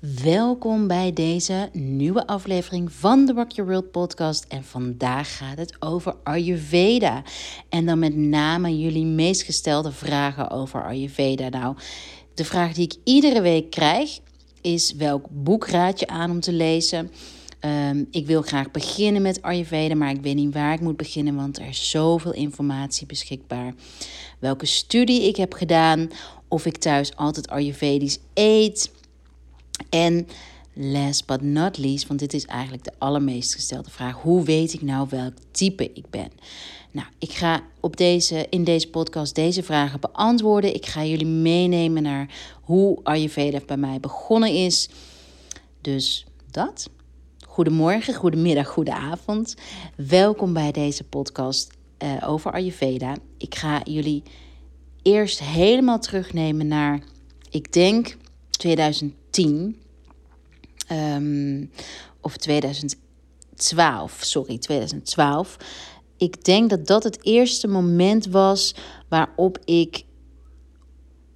Welkom bij deze nieuwe aflevering van de Rock Your World podcast. En vandaag gaat het over Ayurveda. En dan met name jullie meest gestelde vragen over Ayurveda. Nou, de vraag die ik iedere week krijg is welk boek raad je aan om te lezen? Um, ik wil graag beginnen met Ayurveda, maar ik weet niet waar ik moet beginnen, want er is zoveel informatie beschikbaar. Welke studie ik heb gedaan, of ik thuis altijd Ayurvedisch eet. En last but not least, want dit is eigenlijk de allermeest gestelde vraag: hoe weet ik nou welk type ik ben? Nou, ik ga op deze, in deze podcast deze vragen beantwoorden. Ik ga jullie meenemen naar hoe Ayurveda bij mij begonnen is. Dus dat. Goedemorgen, goedemiddag, goedenavond. Welkom bij deze podcast uh, over Ayurveda. Ik ga jullie eerst helemaal terugnemen naar, ik denk 2010 um, of 2012, sorry, 2012. Ik denk dat dat het eerste moment was waarop ik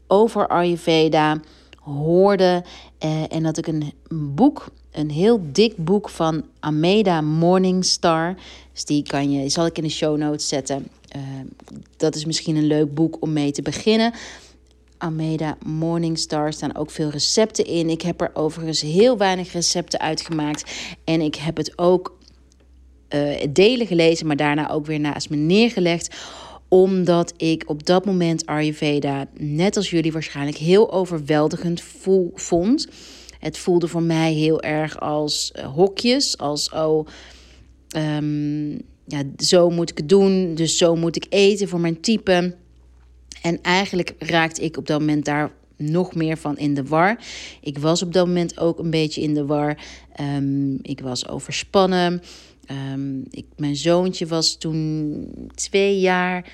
over Ayurveda hoorde uh, en dat ik een boek een heel dik boek van Ameda Morningstar. Dus die kan je, zal ik in de show notes zetten. Uh, dat is misschien een leuk boek om mee te beginnen. Ameda Morningstar staan ook veel recepten in. Ik heb er overigens heel weinig recepten uitgemaakt. En ik heb het ook uh, delen gelezen, maar daarna ook weer naast me neergelegd omdat ik op dat moment Ayurveda, net als jullie waarschijnlijk, heel overweldigend voel, vond. Het voelde voor mij heel erg als uh, hokjes, als oh, um, ja, zo moet ik het doen, dus zo moet ik eten voor mijn type. En eigenlijk raakte ik op dat moment daar nog meer van in de war. Ik was op dat moment ook een beetje in de war. Um, ik was overspannen. Um, ik, mijn zoontje was toen twee jaar.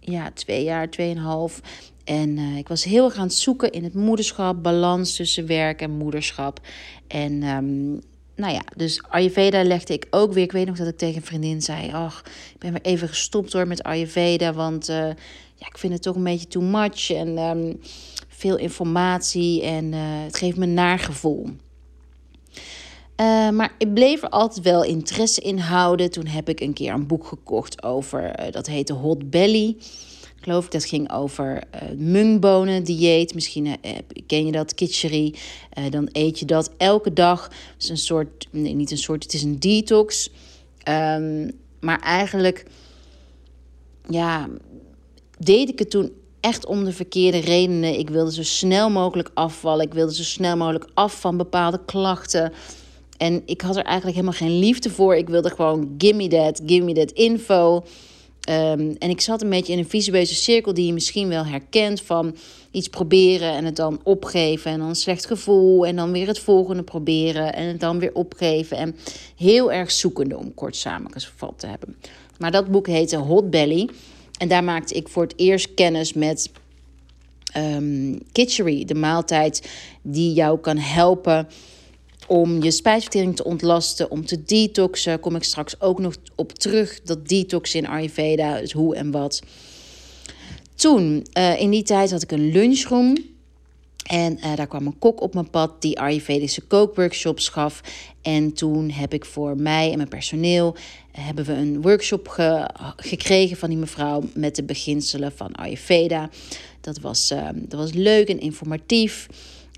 Ja, twee jaar, tweeënhalf. En uh, ik was heel erg aan het zoeken in het moederschap, balans tussen werk en moederschap. En um, nou ja, dus Ayurveda legde ik ook weer. Ik weet nog dat ik tegen een vriendin zei: Ach, ik ben weer even gestopt hoor met Ayurveda. Want uh, ja, ik vind het toch een beetje too much. En um, veel informatie. En uh, het geeft me een naar gevoel. Uh, maar ik bleef er altijd wel interesse in houden. Toen heb ik een keer een boek gekocht over, uh, dat heette Hot Belly geloof ik. Dat ging over uh, mungbonen dieet. Misschien ken je dat, kitchery. Dan eet je dat elke dag. Het is een soort, nee, niet een soort, het is een detox. Um, maar eigenlijk, ja, deed ik het toen echt om de verkeerde redenen. Ik wilde zo snel mogelijk afvallen. Ik wilde zo snel mogelijk af van bepaalde klachten. En ik had er eigenlijk helemaal geen liefde voor. Ik wilde gewoon, give me that, give me that info. Um, en ik zat een beetje in een visueuze cirkel die je misschien wel herkent van iets proberen en het dan opgeven en dan slecht gevoel en dan weer het volgende proberen en het dan weer opgeven en heel erg zoekende om kort samengevat te hebben. Maar dat boek heette Hot Belly en daar maakte ik voor het eerst kennis met um, kitchery, de maaltijd die jou kan helpen om je spijsvertering te ontlasten, om te detoxen. Kom ik straks ook nog op terug, dat detox in Ayurveda, dus hoe en wat. Toen, uh, in die tijd had ik een lunchroom. En uh, daar kwam een kok op mijn pad die Ayurvedische kookworkshops gaf. En toen heb ik voor mij en mijn personeel uh, hebben we een workshop ge gekregen van die mevrouw met de beginselen van Ayurveda. Dat was, uh, dat was leuk en informatief.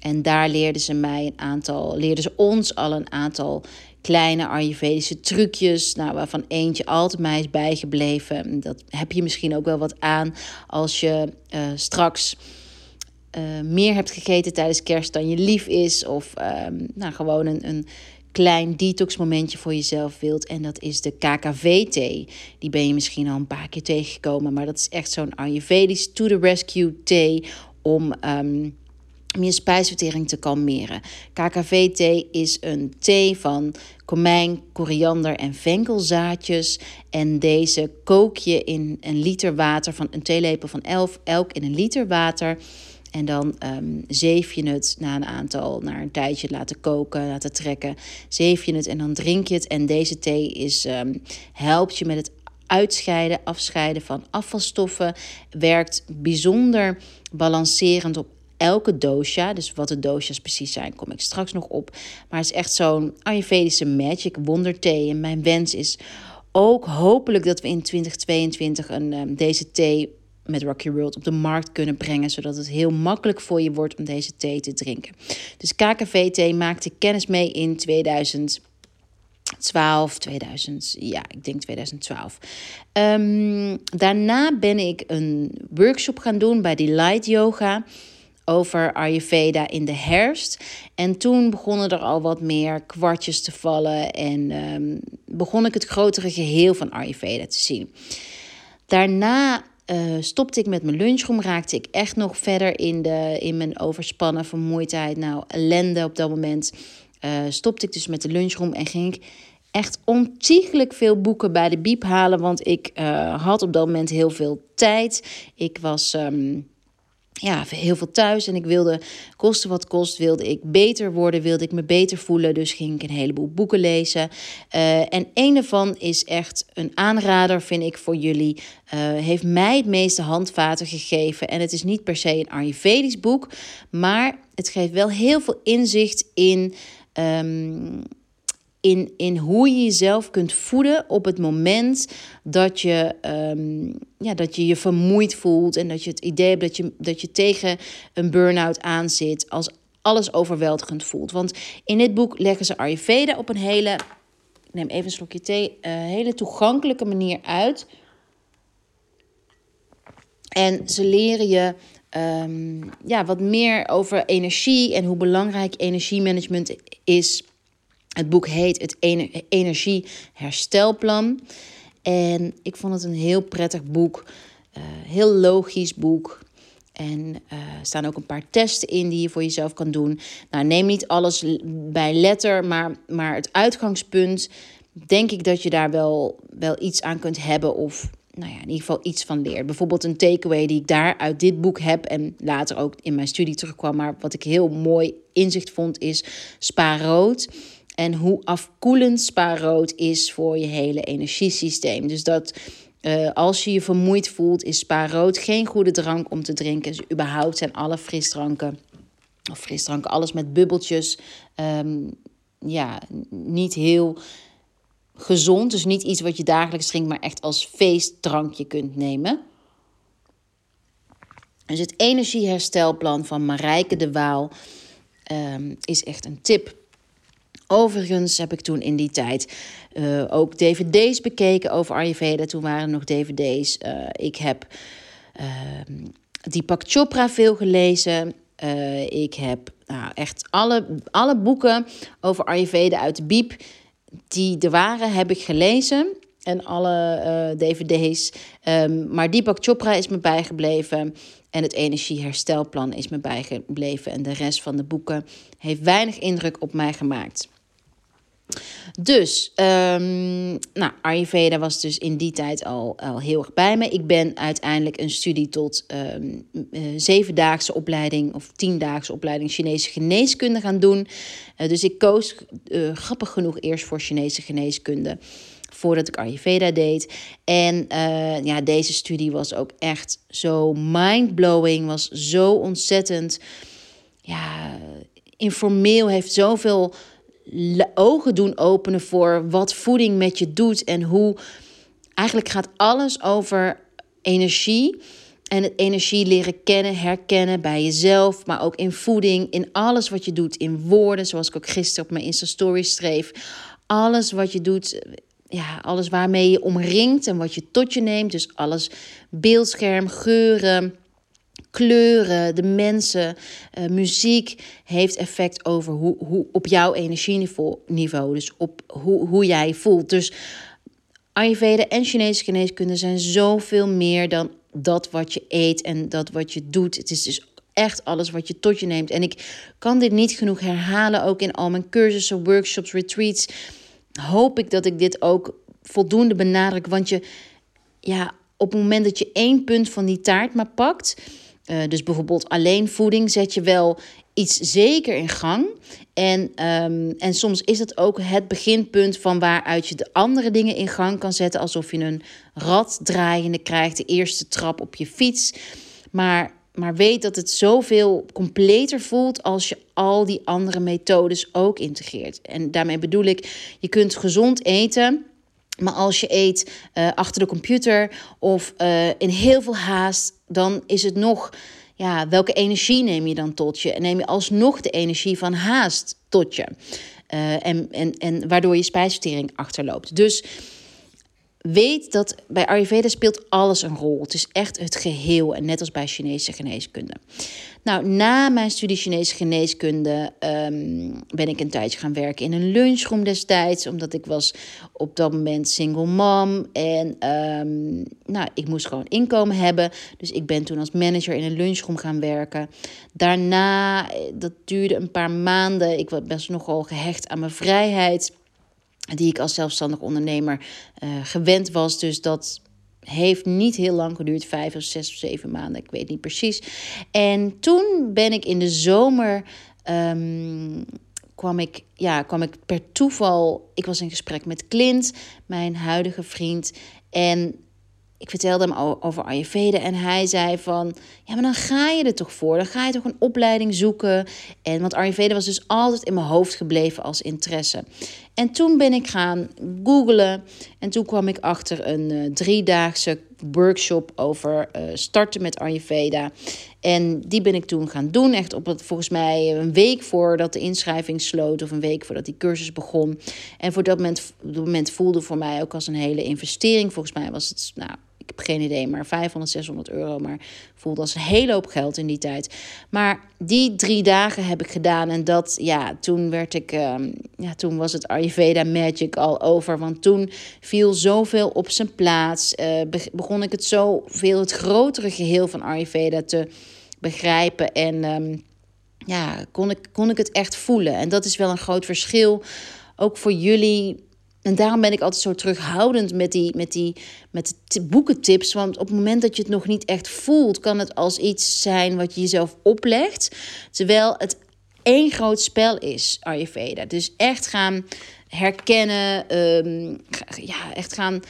En daar leerden ze mij een aantal, leerden ze ons al een aantal kleine Ayurvedische trucjes. Nou, waarvan eentje altijd mij is bijgebleven. Dat heb je misschien ook wel wat aan als je uh, straks uh, meer hebt gegeten tijdens kerst dan je lief is. Of uh, nou, gewoon een, een klein detox momentje voor jezelf wilt. En dat is de KKV-thee. Die ben je misschien al een paar keer tegengekomen. Maar dat is echt zo'n Ayurvedisch to the rescue thee om... Um, om je spijsvertering te kalmeren. KKV-thee is een thee van komijn, koriander en venkelzaadjes. En deze kook je in een liter water, van een theelepel van elf, elk in een liter water. En dan um, zeef je het na een aantal, na een tijdje laten koken, laten trekken. Zeef je het en dan drink je het. En deze thee is, um, helpt je met het uitscheiden, afscheiden van afvalstoffen. Werkt bijzonder balancerend op elke dosha. Dus wat de dosha's precies zijn, kom ik straks nog op. Maar het is echt zo'n Ayurvedische magic wonderthee. En mijn wens is ook hopelijk dat we in 2022 een, um, deze thee met Rocky World op de markt kunnen brengen, zodat het heel makkelijk voor je wordt om deze thee te drinken. Dus KKV-thee maakte kennis mee in 2012, 2000, ja, ik denk 2012. Ehm, daarna ben ik een workshop gaan doen bij Delight Yoga over Ayurveda in de herfst. En toen begonnen er al wat meer kwartjes te vallen en um, begon ik het grotere geheel van Ayurveda te zien. Daarna uh, stopte ik met mijn lunchroom, raakte ik echt nog verder in, de, in mijn overspannen vermoeidheid. Nou, ellende op dat moment. Uh, stopte ik dus met de lunchroom en ging ik echt ontiegelijk veel boeken bij de biep halen. Want ik uh, had op dat moment heel veel tijd. Ik was. Um, ja, heel veel thuis en ik wilde, kosten wat kost, wilde ik beter worden, wilde ik me beter voelen. Dus ging ik een heleboel boeken lezen. Uh, en een ervan is echt een aanrader, vind ik, voor jullie. Uh, heeft mij het meeste handvaten gegeven. En het is niet per se een Ayurvedisch boek, maar het geeft wel heel veel inzicht in. Um, in, in hoe je jezelf kunt voeden op het moment dat je, um, ja, dat je je vermoeid voelt en dat je het idee hebt dat je, dat je tegen een burn-out aan zit, als alles overweldigend voelt. Want in dit boek leggen ze Ayurveda op een hele, neem even een slokje thee, uh, hele toegankelijke manier uit. En ze leren je um, ja, wat meer over energie en hoe belangrijk energiemanagement is het boek heet Het Energieherstelplan. En ik vond het een heel prettig boek. Uh, heel logisch boek. En er staan ook een paar testen in die je voor jezelf kan doen. Nou, neem niet alles bij letter, maar, maar het uitgangspunt. Denk ik dat je daar wel, wel iets aan kunt hebben. Of nou ja, in ieder geval iets van leert. Bijvoorbeeld een takeaway die ik daar uit dit boek heb. En later ook in mijn studie terugkwam. Maar wat ik heel mooi inzicht vond is spaar rood en hoe afkoelend spaarrood is voor je hele energiesysteem. Dus dat uh, als je je vermoeid voelt, is spaarrood geen goede drank om te drinken. Dus überhaupt zijn alle frisdranken, of frisdranken, alles met bubbeltjes, um, ja, niet heel gezond. Dus niet iets wat je dagelijks drinkt, maar echt als feestdrankje kunt nemen. Dus het energieherstelplan van Marijke de Waal um, is echt een tip Overigens heb ik toen in die tijd uh, ook dvd's bekeken over Ayurveda. Toen waren er nog dvd's. Uh, ik heb uh, Deepak Chopra veel gelezen. Uh, ik heb nou, echt alle, alle boeken over Ayurveda uit de biep die er waren, heb ik gelezen. En alle dvd's. Um, maar Deepak Chopra is me bijgebleven. En het energieherstelplan is me bijgebleven. En de rest van de boeken heeft weinig indruk op mij gemaakt. Dus, um, nou, Ayurveda was dus in die tijd al, al heel erg bij me. Ik ben uiteindelijk een studie tot um, uh, zevendaagse opleiding of tiendaagse opleiding Chinese geneeskunde gaan doen. Uh, dus ik koos uh, grappig genoeg eerst voor Chinese geneeskunde voordat ik Ayurveda deed. En ja, deze studie was ook echt zo mind-blowing, was zo ontzettend ja, informeel, heeft zoveel ogen doen openen voor wat voeding met je doet en hoe eigenlijk gaat alles over energie. En het energie leren kennen, herkennen bij jezelf, maar ook in voeding, in alles wat je doet, in woorden, zoals ik ook gisteren op mijn Insta-story schreef. Alles wat je doet, ja, alles waarmee je omringt en wat je tot je neemt. Dus alles beeldscherm, geuren, kleuren, de mensen, uh, muziek heeft effect over hoe, hoe op jouw energieniveau. Dus op hoe, hoe jij voelt. Dus Ayurveda en Chinese geneeskunde zijn zoveel meer dan dat wat je eet en dat wat je doet. Het is dus echt alles wat je tot je neemt. En ik kan dit niet genoeg herhalen, ook in al mijn cursussen, workshops, retreats. Hoop ik dat ik dit ook voldoende benadruk. Want je, ja, op het moment dat je één punt van die taart maar pakt uh, dus bijvoorbeeld alleen voeding zet je wel iets zeker in gang. En, um, en soms is het ook het beginpunt van waaruit je de andere dingen in gang kan zetten. Alsof je een rad draaiende krijgt, de eerste trap op je fiets. Maar, maar weet dat het zoveel completer voelt als je al die andere methodes ook integreert. En daarmee bedoel ik, je kunt gezond eten. Maar als je eet uh, achter de computer of uh, in heel veel haast, dan is het nog, ja, welke energie neem je dan tot je? En neem je alsnog de energie van haast tot je? Uh, en, en, en waardoor je spijsvertering achterloopt. Dus weet dat bij Ayurveda speelt alles een rol. Het is echt het geheel en net als bij Chinese geneeskunde. Nou, na mijn studie Chinese geneeskunde um, ben ik een tijdje gaan werken in een lunchroom destijds. Omdat ik was op dat moment single mom. En um, nou, ik moest gewoon inkomen hebben. Dus ik ben toen als manager in een lunchroom gaan werken. Daarna, dat duurde een paar maanden. Ik was best nogal gehecht aan mijn vrijheid die ik als zelfstandig ondernemer uh, gewend was. Dus dat heeft niet heel lang geduurd, vijf of zes of zeven maanden, ik weet niet precies. En toen ben ik in de zomer. Um, kwam ik, ja, kwam ik per toeval. Ik was in gesprek met Clint, mijn huidige vriend. En ik vertelde hem over Ayurveda en hij zei van... ja, maar dan ga je er toch voor. Dan ga je toch een opleiding zoeken. En, want Ayurveda was dus altijd in mijn hoofd gebleven als interesse. En toen ben ik gaan googlen. En toen kwam ik achter een uh, driedaagse workshop over uh, starten met Ayurveda. En die ben ik toen gaan doen. Echt op het, volgens mij een week voordat de inschrijving sloot. Of een week voordat die cursus begon. En voor dat moment, dat moment voelde voor mij ook als een hele investering. Volgens mij was het, nou, heb geen idee, maar 500, 600 euro. Maar voelde als een hele hoop geld in die tijd. Maar die drie dagen heb ik gedaan. En dat, ja, toen werd ik, um, ja, toen was het Ayurveda Magic al over. Want toen viel zoveel op zijn plaats. Uh, begon ik het zoveel, het grotere geheel van Ayurveda te begrijpen. En um, ja, kon ik, kon ik het echt voelen. En dat is wel een groot verschil. Ook voor jullie en daarom ben ik altijd zo terughoudend met die, met die met de boekentips. Want op het moment dat je het nog niet echt voelt, kan het als iets zijn wat je jezelf oplegt. Terwijl het één groot spel is, Ayurveda. Dus echt gaan herkennen. Um, ja, echt gaan.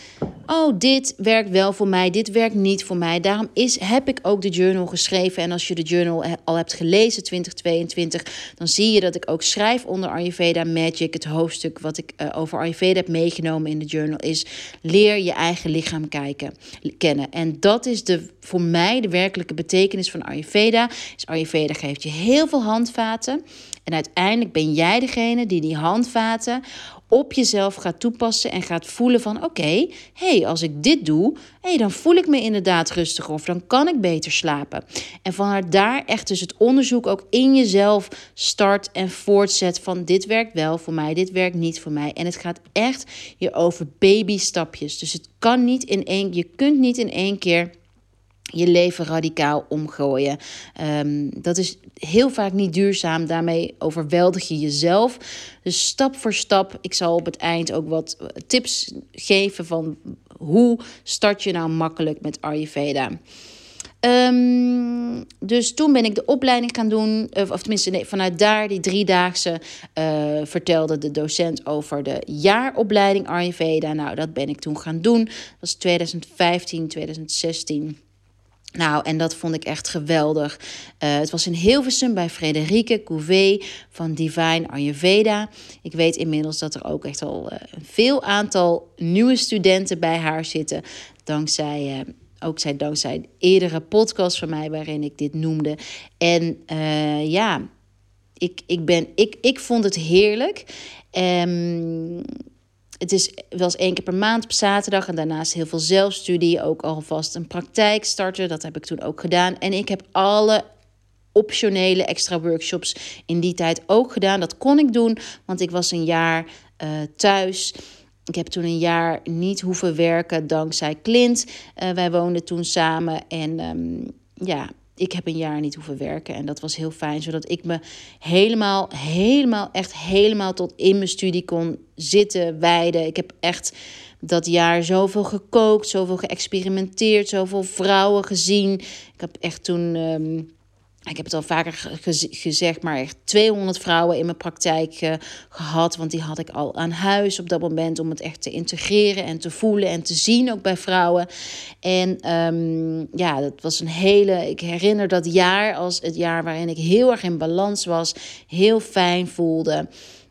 Oh, dit werkt wel voor mij, dit werkt niet voor mij. Daarom is, heb ik ook de journal geschreven. En als je de journal al hebt gelezen, 2022, dan zie je dat ik ook schrijf onder Ayurveda Magic. Het hoofdstuk wat ik uh, over Ayurveda heb meegenomen in de journal is: leer je eigen lichaam kijken, kennen. En dat is de, voor mij de werkelijke betekenis van Ayurveda. Is Ayurveda geeft je heel veel handvaten. En uiteindelijk ben jij degene die die handvaten op jezelf gaat toepassen en gaat voelen van oké, hey, als ik dit doe, hey, dan voel ik me inderdaad rustiger of dan kan ik beter slapen. En vanuit daar echt dus het onderzoek ook in jezelf start en voortzet van dit werkt wel voor mij, dit werkt niet voor mij. En het gaat echt je over babystapjes. Dus het kan niet in één, je kunt niet in één keer je leven radicaal omgooien. Um, dat is heel vaak niet duurzaam. Daarmee overweldig je jezelf. Dus stap voor stap. Ik zal op het eind ook wat tips geven van hoe start je nou makkelijk met Ayurveda. Um, dus toen ben ik de opleiding gaan doen. Of tenminste, nee, vanuit daar, die driedaagse, uh, vertelde de docent over de jaaropleiding Ayurveda. Nou, dat ben ik toen gaan doen. Dat was 2015, 2016. Nou, en dat vond ik echt geweldig. Uh, het was in Hilversum bij Frederike Couvé van Divine Ayurveda. Ik weet inmiddels dat er ook echt al uh, een veel aantal nieuwe studenten bij haar zitten. Dankzij, uh, ook zij, dankzij eerdere podcast van mij waarin ik dit noemde. En ja, ik, ik, ben, ik, ik vond het heerlijk. Um, het is wel eens één keer per maand op zaterdag. En daarnaast heel veel zelfstudie. Ook alvast een praktijk starten. Dat heb ik toen ook gedaan. En ik heb alle optionele extra workshops in die tijd ook gedaan. Dat kon ik doen, want ik was een jaar uh, thuis. Ik heb toen een jaar niet hoeven werken dankzij Clint. Uh, wij woonden toen samen en um, ja, ik heb een jaar niet hoeven werken. En dat was heel fijn, zodat ik me helemaal, helemaal, echt helemaal tot in mijn studie kon zitten, wijden. Ik heb echt dat jaar zoveel gekookt, zoveel geëxperimenteerd, zoveel vrouwen gezien. Ik heb echt toen. Um, ik heb het al vaker gezegd, maar echt 200 vrouwen in mijn praktijk uh, gehad. Want die had ik al aan huis op dat moment om het echt te integreren en te voelen en te zien ook bij vrouwen. En um, ja, dat was een hele. Ik herinner dat jaar als het jaar waarin ik heel erg in balans was, heel fijn voelde.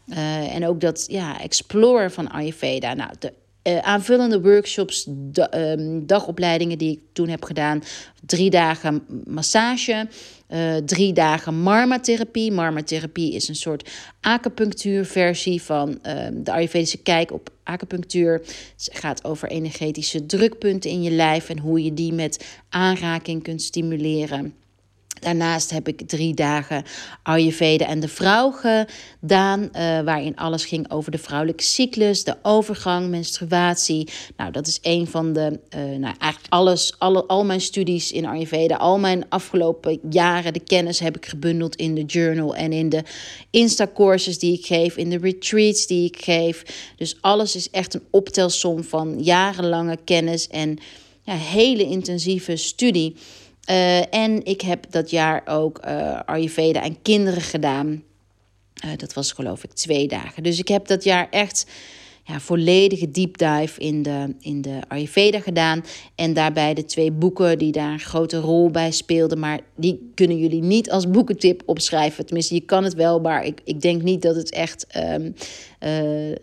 Uh, en ook dat ja, explore van Ayurveda. Nou, de uh, aanvullende workshops, ehm, dagopleidingen die ik toen heb gedaan. Drie dagen massage, uh, drie dagen marmatherapie. Marmatherapie is een soort acupunctuurversie van uh, de Ayurvedische kijk op acupunctuur. Het gaat over energetische drukpunten in je lijf en hoe je die met aanraking kunt stimuleren. Daarnaast heb ik drie dagen Ayurveda en de vrouw gedaan, uh, waarin alles ging over de vrouwelijke cyclus, de overgang, menstruatie. Nou, dat is een van de, uh, nou eigenlijk alles, alle, al mijn studies in Ayurveda, al mijn afgelopen jaren, de kennis heb ik gebundeld in de journal en in de Insta-courses die ik geef, in de retreats die ik geef. Dus alles is echt een optelsom van jarenlange kennis en ja, hele intensieve studie. Uh, en ik heb dat jaar ook uh, Ayurveda en kinderen gedaan. Uh, dat was geloof ik twee dagen. Dus ik heb dat jaar echt ja, volledige deep dive in de, in de Ayurveda gedaan. En daarbij de twee boeken die daar een grote rol bij speelden. Maar die kunnen jullie niet als boekentip opschrijven. Tenminste, je kan het wel, maar ik, ik denk niet dat het echt um, uh, uh,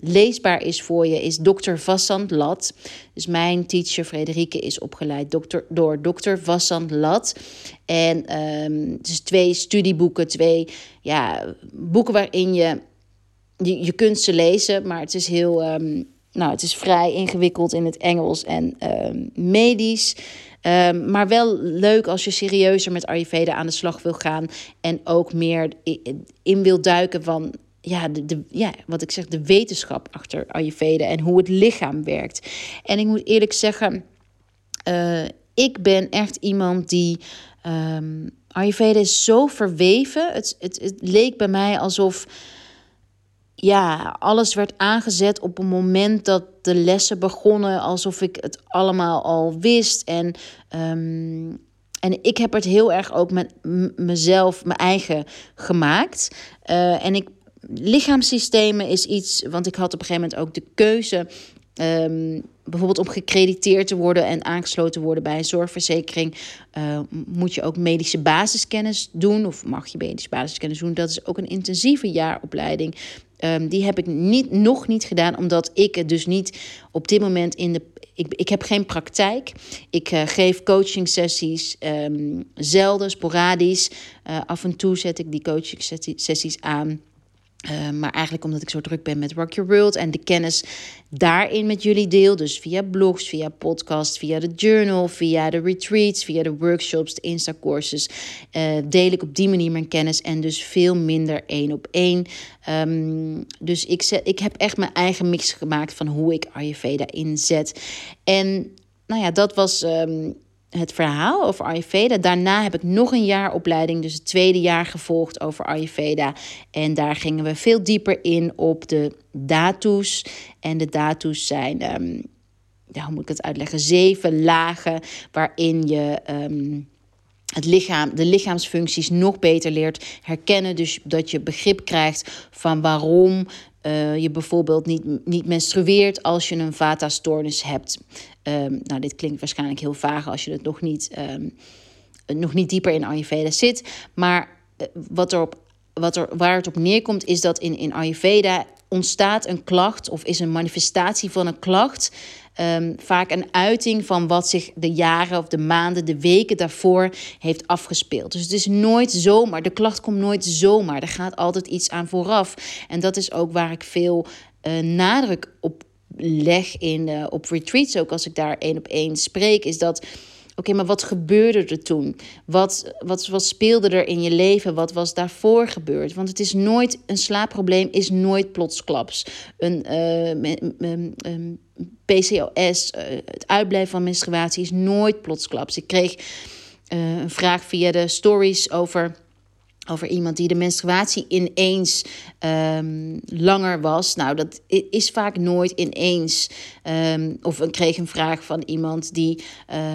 leesbaar is voor je. Is Dr. Vassant Lat. Dus mijn teacher Frederike is opgeleid door Dr. Vassant Lat. En um, dus twee studieboeken, twee ja, boeken waarin je je, je kunt ze lezen, maar het is heel. Um, nou, het is vrij ingewikkeld in het Engels en um, medisch. Um, maar wel leuk als je serieuzer met Ayurveda aan de slag wil gaan. En ook meer in wil duiken van ja, de, de, ja, wat ik zeg, de wetenschap achter Ayurveda en hoe het lichaam werkt. En ik moet eerlijk zeggen, uh, ik ben echt iemand die. Um, Ayurveda is zo verweven. Het, het, het leek bij mij alsof ja, alles werd aangezet op een moment dat de lessen begonnen, alsof ik het allemaal al wist. En, um, en ik heb het heel erg ook met mezelf, mijn eigen gemaakt. Uh, en ik, lichaamssystemen is iets, want ik had op een gegeven moment ook de keuze. Um, bijvoorbeeld om gecrediteerd te worden en aangesloten te worden bij een zorgverzekering, uh, moet je ook medische basiskennis doen. Of mag je medische basiskennis doen. Dat is ook een intensieve jaaropleiding. Um, die heb ik niet, nog niet gedaan, omdat ik het dus niet op dit moment in de. Ik, ik heb geen praktijk. Ik uh, geef coaching sessies um, zelden, sporadisch. Uh, af en toe zet ik die coaching sessies aan. Uh, maar eigenlijk omdat ik zo druk ben met Rock Your World en de kennis daarin met jullie deel. Dus via blogs, via podcasts, via de journal, via de retreats, via de workshops, de Insta-courses. Uh, deel ik op die manier mijn kennis en dus veel minder één op één. Um, dus ik, zet, ik heb echt mijn eigen mix gemaakt van hoe ik Ayurveda inzet. En nou ja, dat was. Um, het verhaal over Ayurveda. Daarna heb ik nog een jaar opleiding, dus het tweede jaar gevolgd over Ayurveda. En daar gingen we veel dieper in op de dato's. En de dato's zijn, um, ja, hoe moet ik het uitleggen, zeven lagen waarin je... Um, het lichaam, de lichaamsfuncties nog beter leert herkennen. Dus dat je begrip krijgt van waarom uh, je bijvoorbeeld niet, niet menstrueert als je een vata-stoornis hebt. Um, nou, dit klinkt waarschijnlijk heel vaag als je het nog niet, um, nog niet dieper in Ayurveda zit. Maar uh, wat erop, wat er, waar het op neerkomt is dat in, in Ayurveda ontstaat een klacht of is een manifestatie van een klacht um, vaak een uiting van wat zich de jaren of de maanden, de weken daarvoor heeft afgespeeld. Dus het is nooit zomaar. De klacht komt nooit zomaar. Er gaat altijd iets aan vooraf. En dat is ook waar ik veel uh, nadruk op leg in, uh, op retreats, ook als ik daar één op één spreek, is dat Oké, maar wat gebeurde er toen? Wat, wat, wat speelde er in je leven? Wat was daarvoor gebeurd? Want het is nooit, een slaapprobleem is nooit plotsklaps. Een uh, PCOS, uh, het uitblijven van menstruatie is nooit plotsklaps. Ik kreeg uh, een vraag via de stories over over iemand die de menstruatie ineens um, langer was. Nou, dat is vaak nooit ineens. Um, of ik kreeg een vraag van iemand die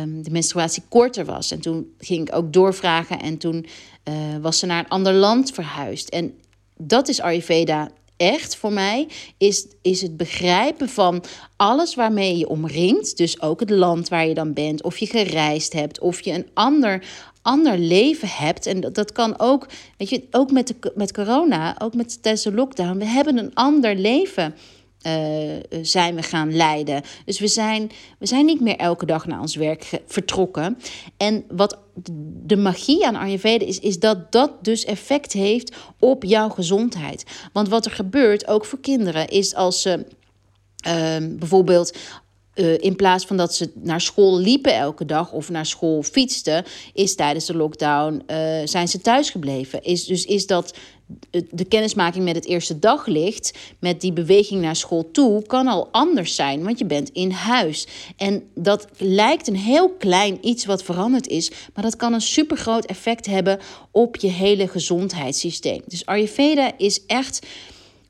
um, de menstruatie korter was. En toen ging ik ook doorvragen en toen uh, was ze naar een ander land verhuisd. En dat is Ayurveda echt voor mij, is, is het begrijpen van alles waarmee je omringt. Dus ook het land waar je dan bent, of je gereisd hebt, of je een ander, ander leven hebt. En dat, dat kan ook, weet je, ook met, de, met corona, ook met tijdens de lockdown. We hebben een ander leven. Uh, zijn we gaan leiden. Dus we zijn, we zijn niet meer elke dag naar ons werk vertrokken. En wat de magie aan Ayurveda is, is dat dat dus effect heeft op jouw gezondheid. Want wat er gebeurt, ook voor kinderen, is als ze uh, bijvoorbeeld uh, in plaats van dat ze naar school liepen elke dag of naar school fietsten, is tijdens de lockdown uh, zijn ze thuis gebleven. Is, dus is dat de kennismaking met het eerste daglicht, met die beweging naar school toe, kan al anders zijn, want je bent in huis. En dat lijkt een heel klein iets wat veranderd is, maar dat kan een supergroot effect hebben op je hele gezondheidssysteem. Dus Ayurveda is echt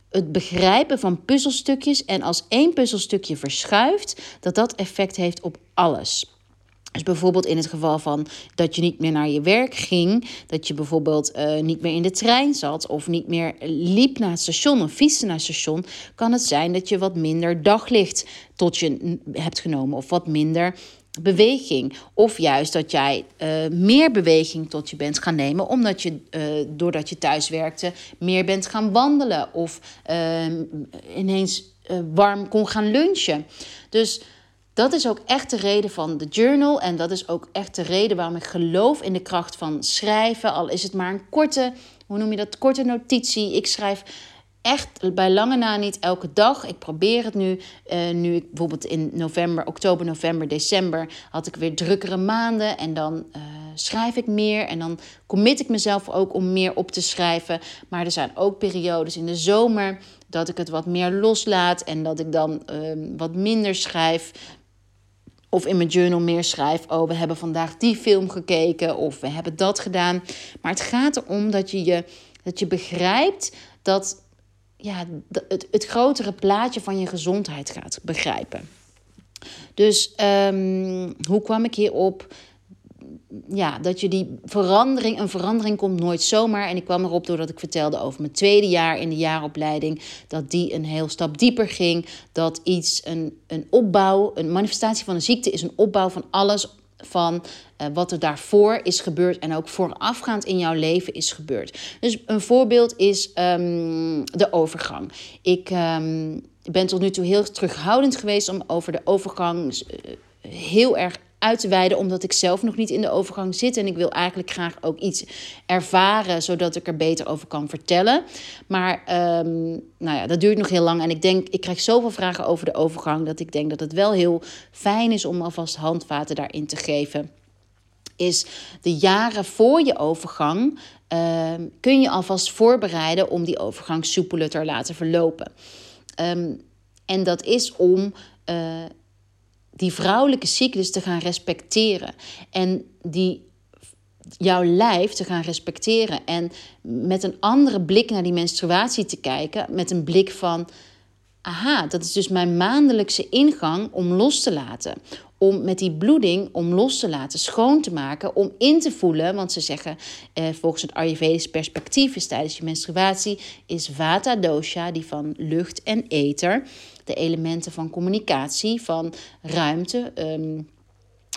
het begrijpen van puzzelstukjes en als één puzzelstukje verschuift, dat dat effect heeft op alles. Dus bijvoorbeeld in het geval van dat je niet meer naar je werk ging, dat je bijvoorbeeld uh, niet meer in de trein zat of niet meer liep naar het station of fietste naar het station, kan het zijn dat je wat minder daglicht tot je hebt genomen of wat minder beweging. Of juist dat jij uh, meer beweging tot je bent gaan nemen, omdat je, uh, doordat je thuis werkte, meer bent gaan wandelen of uh, ineens warm kon gaan lunchen. Dus dat is ook echt de reden van de journal. En dat is ook echt de reden waarom ik geloof in de kracht van schrijven. Al is het maar een korte, hoe noem je dat, korte notitie. Ik schrijf echt bij lange na niet elke dag. Ik probeer het nu. Uh, nu bijvoorbeeld in november, oktober, november, december had ik weer drukkere maanden. En dan uh, schrijf ik meer. En dan commit ik mezelf ook om meer op te schrijven. Maar er zijn ook periodes in de zomer dat ik het wat meer loslaat. En dat ik dan uh, wat minder schrijf. Of in mijn journal meer schrijf. Oh, we hebben vandaag die film gekeken. Of we hebben dat gedaan. Maar het gaat erom dat je, je, dat je begrijpt dat ja, het, het grotere plaatje van je gezondheid gaat begrijpen. Dus um, hoe kwam ik hierop? Ja, dat je die verandering, een verandering komt nooit zomaar. En ik kwam erop doordat ik vertelde over mijn tweede jaar in de jaaropleiding. Dat die een heel stap dieper ging. Dat iets, een, een opbouw, een manifestatie van een ziekte is een opbouw van alles van uh, wat er daarvoor is gebeurd en ook voorafgaand in jouw leven is gebeurd. Dus een voorbeeld is um, de overgang. Ik um, ben tot nu toe heel terughoudend geweest om over de overgang uh, heel erg uit te wijden, omdat ik zelf nog niet in de overgang zit. En ik wil eigenlijk graag ook iets ervaren, zodat ik er beter over kan vertellen. Maar um, nou ja, dat duurt nog heel lang. En ik denk, ik krijg zoveel vragen over de overgang, dat ik denk dat het wel heel fijn is om alvast handvaten daarin te geven. Is de jaren voor je overgang uh, kun je alvast voorbereiden om die overgang soepeler te laten verlopen. Um, en dat is om uh, die vrouwelijke cyclus te gaan respecteren. En die jouw lijf te gaan respecteren. En met een andere blik naar die menstruatie te kijken. Met een blik van. Aha, dat is dus mijn maandelijkse ingang om los te laten. Om met die bloeding om los te laten, schoon te maken, om in te voelen. Want ze zeggen, eh, volgens het Ayurvedisch perspectief is tijdens je menstruatie is Vata dosha, die van lucht en ether de elementen van communicatie, van ruimte. Ehm,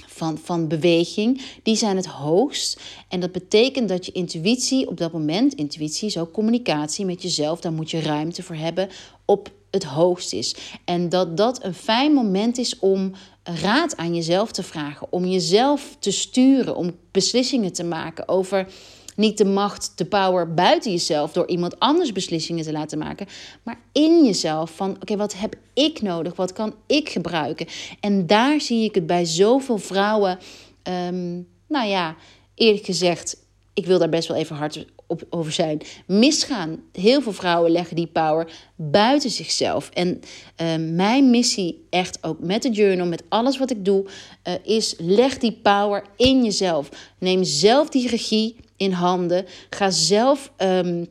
van, van beweging, die zijn het hoogst. En dat betekent dat je intuïtie op dat moment, intuïtie is ook communicatie met jezelf, daar moet je ruimte voor hebben, op het hoogst is. En dat dat een fijn moment is om raad aan jezelf te vragen, om jezelf te sturen, om beslissingen te maken over niet de macht, de power buiten jezelf door iemand anders beslissingen te laten maken, maar in jezelf van oké, wat heb ik nodig? Wat kan ik gebruiken? En daar zie ik het bij zoveel vrouwen. Um, nou ja, eerlijk gezegd, ik wil daar best wel even hard op, over zijn. Misgaan. Heel veel vrouwen leggen die power buiten zichzelf. En uh, mijn missie, echt ook met de journal, met alles wat ik doe, uh, is leg die power in jezelf. Neem zelf die regie in handen. Ga zelf um,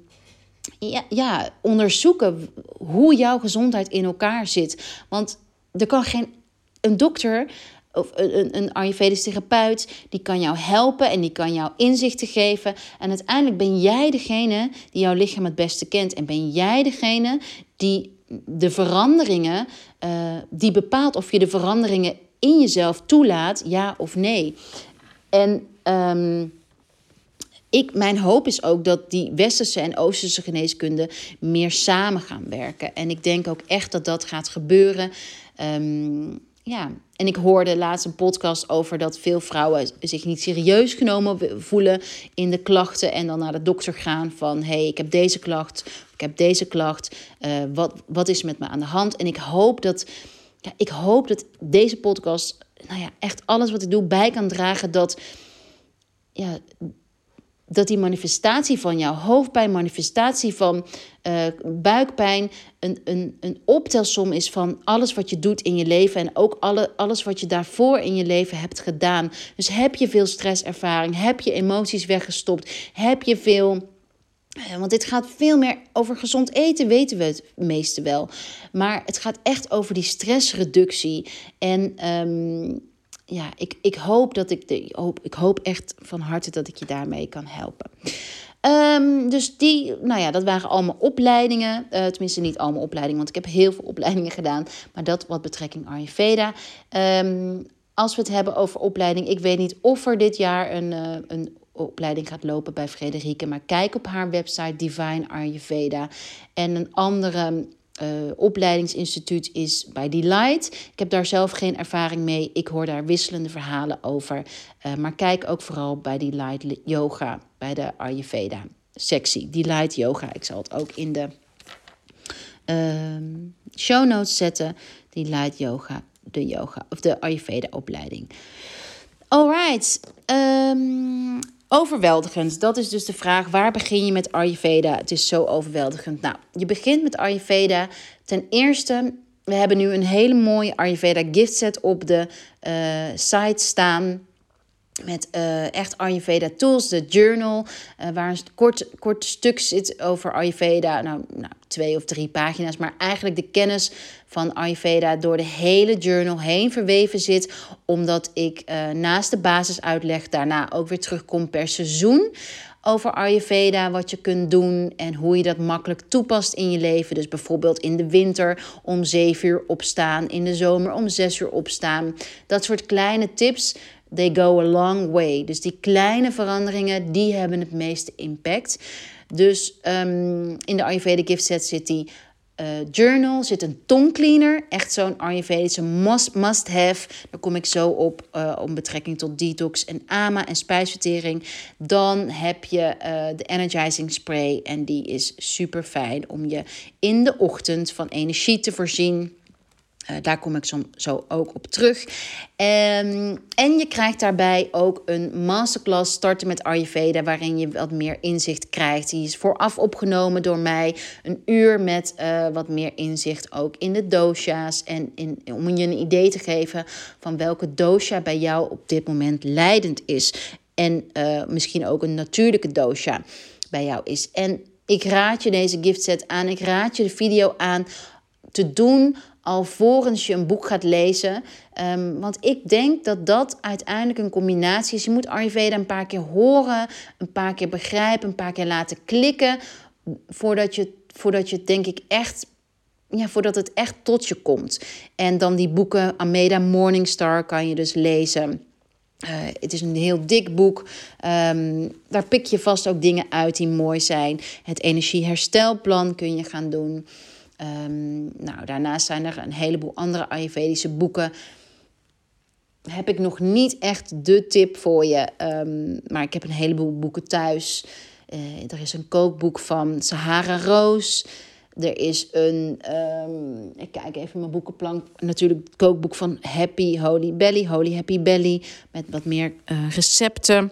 ja, ja, onderzoeken hoe jouw gezondheid in elkaar zit. Want er kan geen een dokter of een, een Ayurvedisch therapeut, die kan jou helpen en die kan jou inzichten geven. En uiteindelijk ben jij degene die jouw lichaam het beste kent. En ben jij degene die de veranderingen, uh, die bepaalt of je de veranderingen in jezelf toelaat, ja of nee. En um, ik, mijn hoop is ook dat die westerse en oosterse geneeskunde meer samen gaan werken. En ik denk ook echt dat dat gaat gebeuren. Um, ja, en ik hoorde laatst een podcast over dat veel vrouwen zich niet serieus genomen voelen in de klachten. En dan naar de dokter gaan van: hé, hey, ik heb deze klacht, ik heb deze klacht. Uh, wat, wat is met me aan de hand? En ik hoop dat, ja, ik hoop dat deze podcast, nou ja, echt alles wat ik doe bij kan dragen. Dat, ja, dat die manifestatie van jouw hoofdpijn, manifestatie van uh, buikpijn, een, een, een optelsom is van alles wat je doet in je leven en ook alle, alles wat je daarvoor in je leven hebt gedaan. Dus heb je veel stresservaring, heb je emoties weggestopt, heb je veel. Eh, want dit gaat veel meer over gezond eten, weten we het meeste wel. Maar het gaat echt over die stressreductie. En um, ja, ik, ik hoop dat ik de hoop, ik hoop echt van harte dat ik je daarmee kan helpen. Um, dus die, nou ja, dat waren allemaal opleidingen. Uh, tenminste, niet allemaal opleidingen, want ik heb heel veel opleidingen gedaan. Maar dat wat betrekking Ayurveda. Um, als we het hebben over opleiding, ik weet niet of er dit jaar een, uh, een opleiding gaat lopen bij Frederike. Maar kijk op haar website Divine Ayurveda. En een andere uh, opleidingsinstituut is bij Delight. Ik heb daar zelf geen ervaring mee. Ik hoor daar wisselende verhalen over. Uh, maar kijk ook vooral bij Delight Yoga, bij de Ayurveda sectie. Delight Yoga. Ik zal het ook in de uh, show notes zetten. Delight Yoga, de yoga of de Ayurveda opleiding. Alright. Um, Overweldigend, dat is dus de vraag. Waar begin je met Ayurveda? Het is zo overweldigend. Nou, je begint met Ayurveda. Ten eerste, we hebben nu een hele mooie Ayurveda gift set op de uh, site staan. Met uh, echt Ayurveda tools, de journal, uh, waar een kort, kort stuk zit over Ayurveda. Nou, nou, twee of drie pagina's, maar eigenlijk de kennis van Ayurveda door de hele journal heen verweven zit. Omdat ik uh, naast de basisuitleg daarna ook weer terugkom per seizoen over Ayurveda, wat je kunt doen en hoe je dat makkelijk toepast in je leven. Dus bijvoorbeeld in de winter om 7 uur opstaan, in de zomer om 6 uur opstaan. Dat soort kleine tips they go a long way. Dus die kleine veranderingen, die hebben het meeste impact. Dus um, in de Ayurvedic gift set zit die uh, journal, zit een tongcleaner. Echt zo'n Ayurvedische must, must have. Daar kom ik zo op uh, om betrekking tot detox en ama en spijsvertering. Dan heb je uh, de energizing spray en die is super fijn om je in de ochtend van energie te voorzien. Uh, daar kom ik zo, zo, ook op terug. Um, en je krijgt daarbij ook een masterclass starten met Ayurveda, waarin je wat meer inzicht krijgt. Die is vooraf opgenomen door mij. Een uur met uh, wat meer inzicht ook in de dosha's. En in, om je een idee te geven van welke dosha bij jou op dit moment leidend is. En uh, misschien ook een natuurlijke dosha bij jou is. En ik raad je deze giftset aan. Ik raad je de video aan te doen alvorens je een boek gaat lezen. Um, want ik denk dat dat uiteindelijk een combinatie is. Je moet Ayurveda een paar keer horen, een paar keer begrijpen, een paar keer laten klikken. Voordat je, voordat je denk ik echt ja, voordat het echt tot je komt. En dan die boeken, Ameda Morningstar, kan je dus lezen. Uh, het is een heel dik boek. Um, daar pik je vast ook dingen uit die mooi zijn. Het energieherstelplan kun je gaan doen. Um, nou, daarnaast zijn er een heleboel andere Ayurvedische boeken. Heb ik nog niet echt de tip voor je, um, maar ik heb een heleboel boeken thuis. Uh, er is een kookboek van Sahara Roos. Er is een, um, ik kijk even mijn boekenplank, natuurlijk het kookboek van Happy Holy Belly, Holy Happy Belly, met wat meer uh, recepten.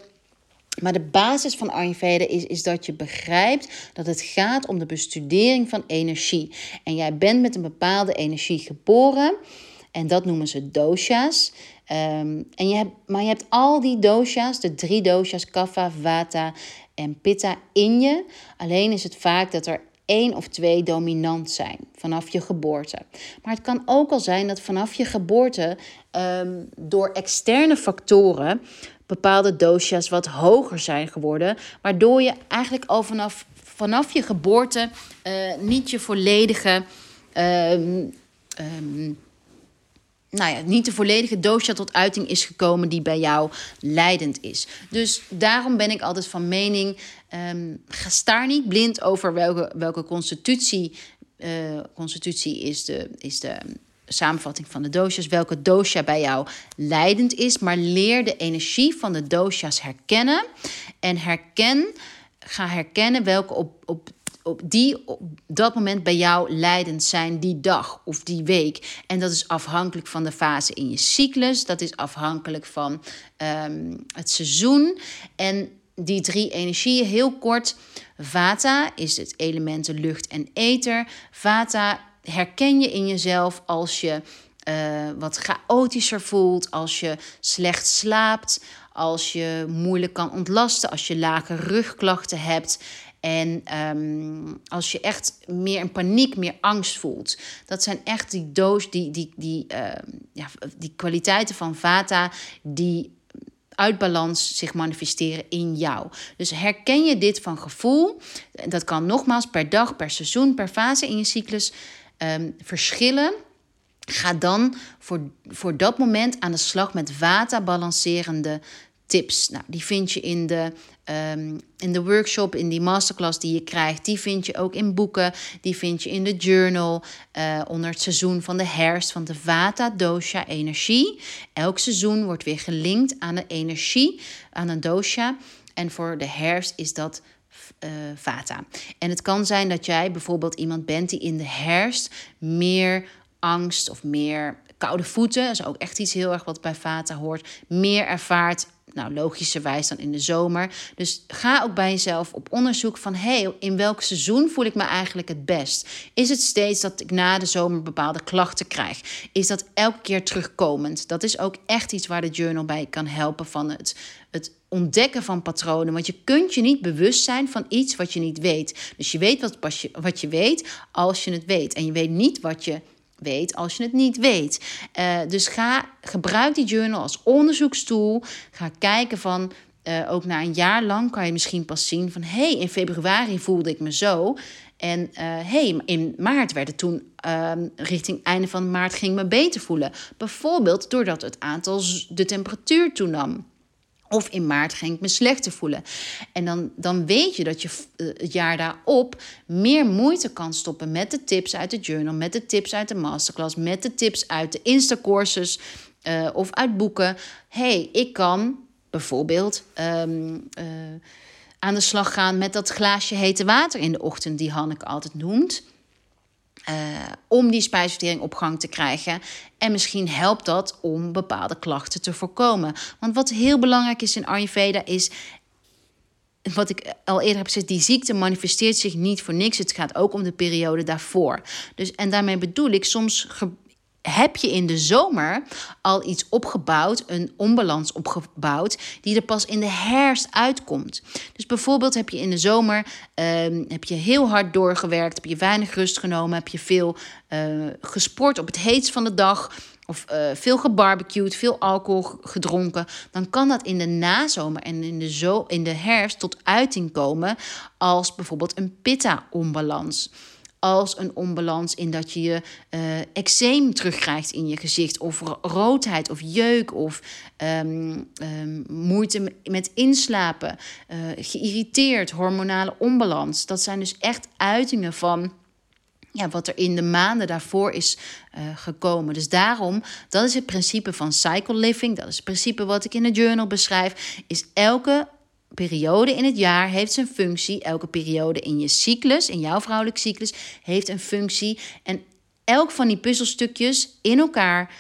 Maar de basis van Ayurveda is, is dat je begrijpt dat het gaat om de bestudering van energie. En jij bent met een bepaalde energie geboren. En dat noemen ze dosha's. Ehm, en je hebt, maar je hebt al die dosha's, de drie dosha's, kapha, vata en pitta in je. Alleen is het vaak dat er één of twee dominant zijn vanaf je geboorte. Maar het kan ook al zijn dat vanaf je geboorte ehm, door externe factoren bepaalde dosha's wat hoger zijn geworden, waardoor je eigenlijk al vanaf, vanaf je geboorte uh, niet je volledige um, nou ja, niet de volledige dosha tot uiting is gekomen die bij jou leidend is. Dus daarom ben ik altijd van mening, um, ga staar niet blind over welke, welke constitutie, uh, constitutie is de, is de samenvatting van de dosha's, welke dosha bij jou leidend is, maar leer de energie van de dosha's herkennen en herken, ga herkennen welke op, op op die op dat moment bij jou leidend zijn die dag of die week. En dat is afhankelijk van de fase in je cyclus. Dat is afhankelijk van ehm, het seizoen. En die drie energieën, heel kort. Vata is het elementen lucht en ether. Vata herken je in jezelf als je uh, wat chaotischer voelt, als je slecht slaapt, als je moeilijk kan ontlasten, als je lage rugklachten hebt. En ehm, als je echt meer in paniek, meer angst voelt. Dat zijn echt die doos, die, die, die, ehm, ja, die kwaliteiten van Vata die uit balans zich manifesteren in jou. Dus herken je dit van gevoel? Dat kan nogmaals per dag, per seizoen, per fase in je cyclus um, verschillen. Ga dan voor, voor dat moment aan de slag met Vata balancerende tips. Nou, die vind je in de, um, in de workshop, in die masterclass die je krijgt. Die vind je ook in boeken. Die vind je in de journal. Uh, onder het seizoen van de herfst van de Vata Dosha energie. Elk seizoen wordt weer gelinkt aan de energie, aan een dosha. En voor de herfst is dat uh, Vata. En het kan zijn dat jij bijvoorbeeld iemand bent die in de herfst meer angst of meer koude voeten, dat is ook echt iets heel erg wat bij Vata hoort, meer ervaart nou, logischerwijs dan in de zomer. Dus ga ook bij jezelf op onderzoek van... hey, in welk seizoen voel ik me eigenlijk het best? Is het steeds dat ik na de zomer bepaalde klachten krijg? Is dat elke keer terugkomend? Dat is ook echt iets waar de journal bij kan helpen van het, het ontdekken van patronen. Want je kunt je niet bewust zijn van iets wat je niet weet. Dus je weet wat, wat je weet als je het weet. En je weet niet wat je weet als je het niet weet. Uh, dus ga, gebruik die journal als onderzoekstoel. Ga kijken van, uh, ook na een jaar lang kan je misschien pas zien van... hé, hey, in februari voelde ik me zo. En uh, hey, in maart werd het toen, uh, richting einde van maart, ging me beter voelen. Bijvoorbeeld doordat het aantal, de temperatuur toenam. Of in maart ging ik me slechter voelen. En dan, dan weet je dat je eh, het jaar daarop meer moeite kan stoppen met de tips uit de journal, met de tips uit de masterclass, met de tips uit de Insta-courses uh, of uit boeken. hey, ik kan bijvoorbeeld um, uh, aan de slag gaan met dat glaasje hete water in de ochtend, die Hanneke altijd noemt. Uh, om die spijsvertering op gang te krijgen. En misschien helpt dat om bepaalde klachten te voorkomen. Want wat heel belangrijk is in Ayurveda is wat ik al eerder heb gezegd, die ziekte manifesteert zich niet voor niks. Het gaat ook om de periode daarvoor. Dus, en daarmee bedoel ik, soms heb je in de zomer al iets opgebouwd, een onbalans opgebouwd, die er pas in de herfst uitkomt. Dus bijvoorbeeld heb je in de zomer uh, heb je heel hard doorgewerkt, heb je weinig rust genomen, heb je veel uh, gesport op het heetst van de dag. Of uh, veel gebarbecued, veel alcohol gedronken. Dan kan dat in de nazomer en in de, zo in de herfst tot uiting komen als bijvoorbeeld een pitta-onbalans als een onbalans in dat je je uh, eczeem terugkrijgt in je gezicht, of roodheid of jeuk, of um, um, moeite met inslapen, uh, geïrriteerd, hormonale onbalans. Dat zijn dus echt uitingen van. Ja, wat er in de maanden daarvoor is uh, gekomen. Dus daarom, dat is het principe van cycle living. Dat is het principe wat ik in de journal beschrijf. Is elke periode in het jaar heeft zijn functie. Elke periode in je cyclus, in jouw vrouwelijke cyclus, heeft een functie. En elk van die puzzelstukjes in elkaar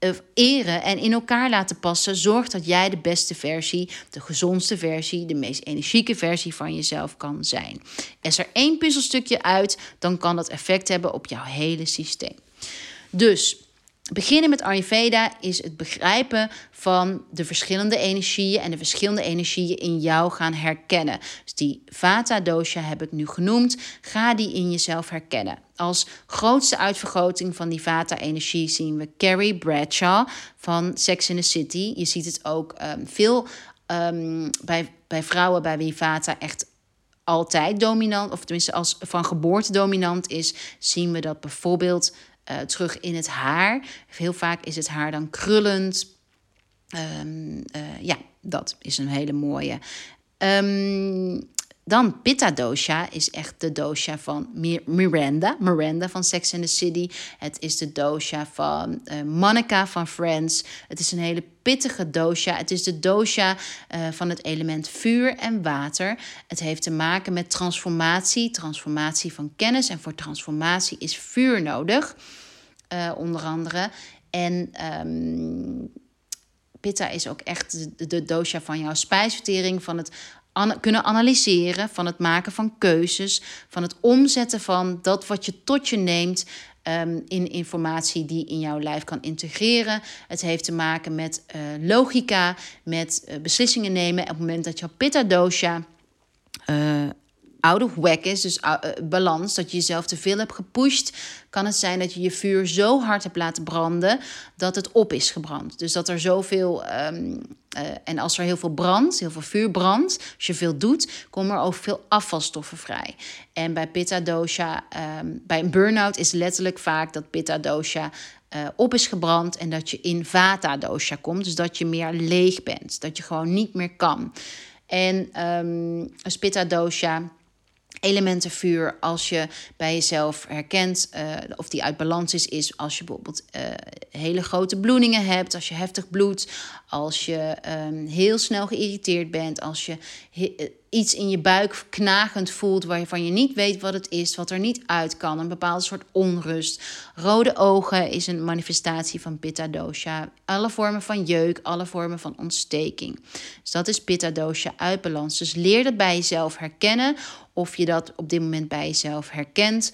uh, eren en in elkaar laten passen, zorgt dat jij de beste versie, de gezondste versie, de meest energieke versie van jezelf kan zijn. Is er één puzzelstukje uit, dan kan dat effect hebben op jouw hele systeem. Dus beginnen met Ayurveda is het begrijpen van de verschillende energieën en de verschillende energieën in jou gaan herkennen. Dus die Vata dosha heb ik nu genoemd. Ga die in jezelf herkennen. Als grootste uitvergroting van die Vata-energie zien we Carrie Bradshaw van Sex in the City. Je ziet het ook um, veel um, bij, bij vrouwen bij wie Vata echt altijd dominant, of tenminste als van geboorte dominant is, zien we dat bijvoorbeeld uh, terug in het haar. Heel vaak is het haar dan krullend. Um, uh, ja, dat is een hele mooie. Um, dan Pitta dosha is echt de dosha van Miranda. Miranda van Sex and the City. Het is de dosha van uh, Monica van Friends. Het is een hele pittige dosha. Het is de dosha uh, van het element vuur en water. Het heeft te maken met transformatie. Transformatie van kennis. En voor transformatie is vuur nodig. Uh, onder andere. En... Um, Pitta is ook echt de, de dosha van jouw spijsvertering, van het kunnen analyseren, van het maken van keuzes, van het omzetten van dat wat je tot je neemt um, in informatie die in jouw lijf kan integreren. Het heeft te maken met uh, logica, met uh, beslissingen nemen. Op het moment dat jouw pitta dosha uh, out of whack is, dus uh, balans, dat je jezelf te veel hebt gepusht, kan het zijn dat je je vuur zo hard hebt laten branden dat het op is gebrand. Dus dat er zoveel, um, en als er heel veel brandt, heel veel vuur brandt, als je veel doet, komen er ook veel afvalstoffen vrij. En bij pitta dosha, um, bij een burn-out is letterlijk vaak dat pitta dosha op is gebrand en dat je in vata dosha komt, dus dat je meer leeg bent, dat je gewoon niet meer kan. En um, pitta dosha elementen vuur als je bij jezelf herkent uh, of die uit balans is, is als je bijvoorbeeld uh, hele grote bloedingen hebt, als je heftig bloedt, als je um, heel snel geïrriteerd bent, als je eh, iets in je buik knagend voelt waarvan je niet weet wat het is, wat er niet uit kan, een bepaalde soort onrust. Rode ogen is een manifestatie van pitta dosha. Alle vormen van jeuk, alle vormen van ontsteking. Dus dat is pitta dosha uit balans. Dus leer dat bij jezelf herkennen of je dat op dit moment bij jezelf herkent.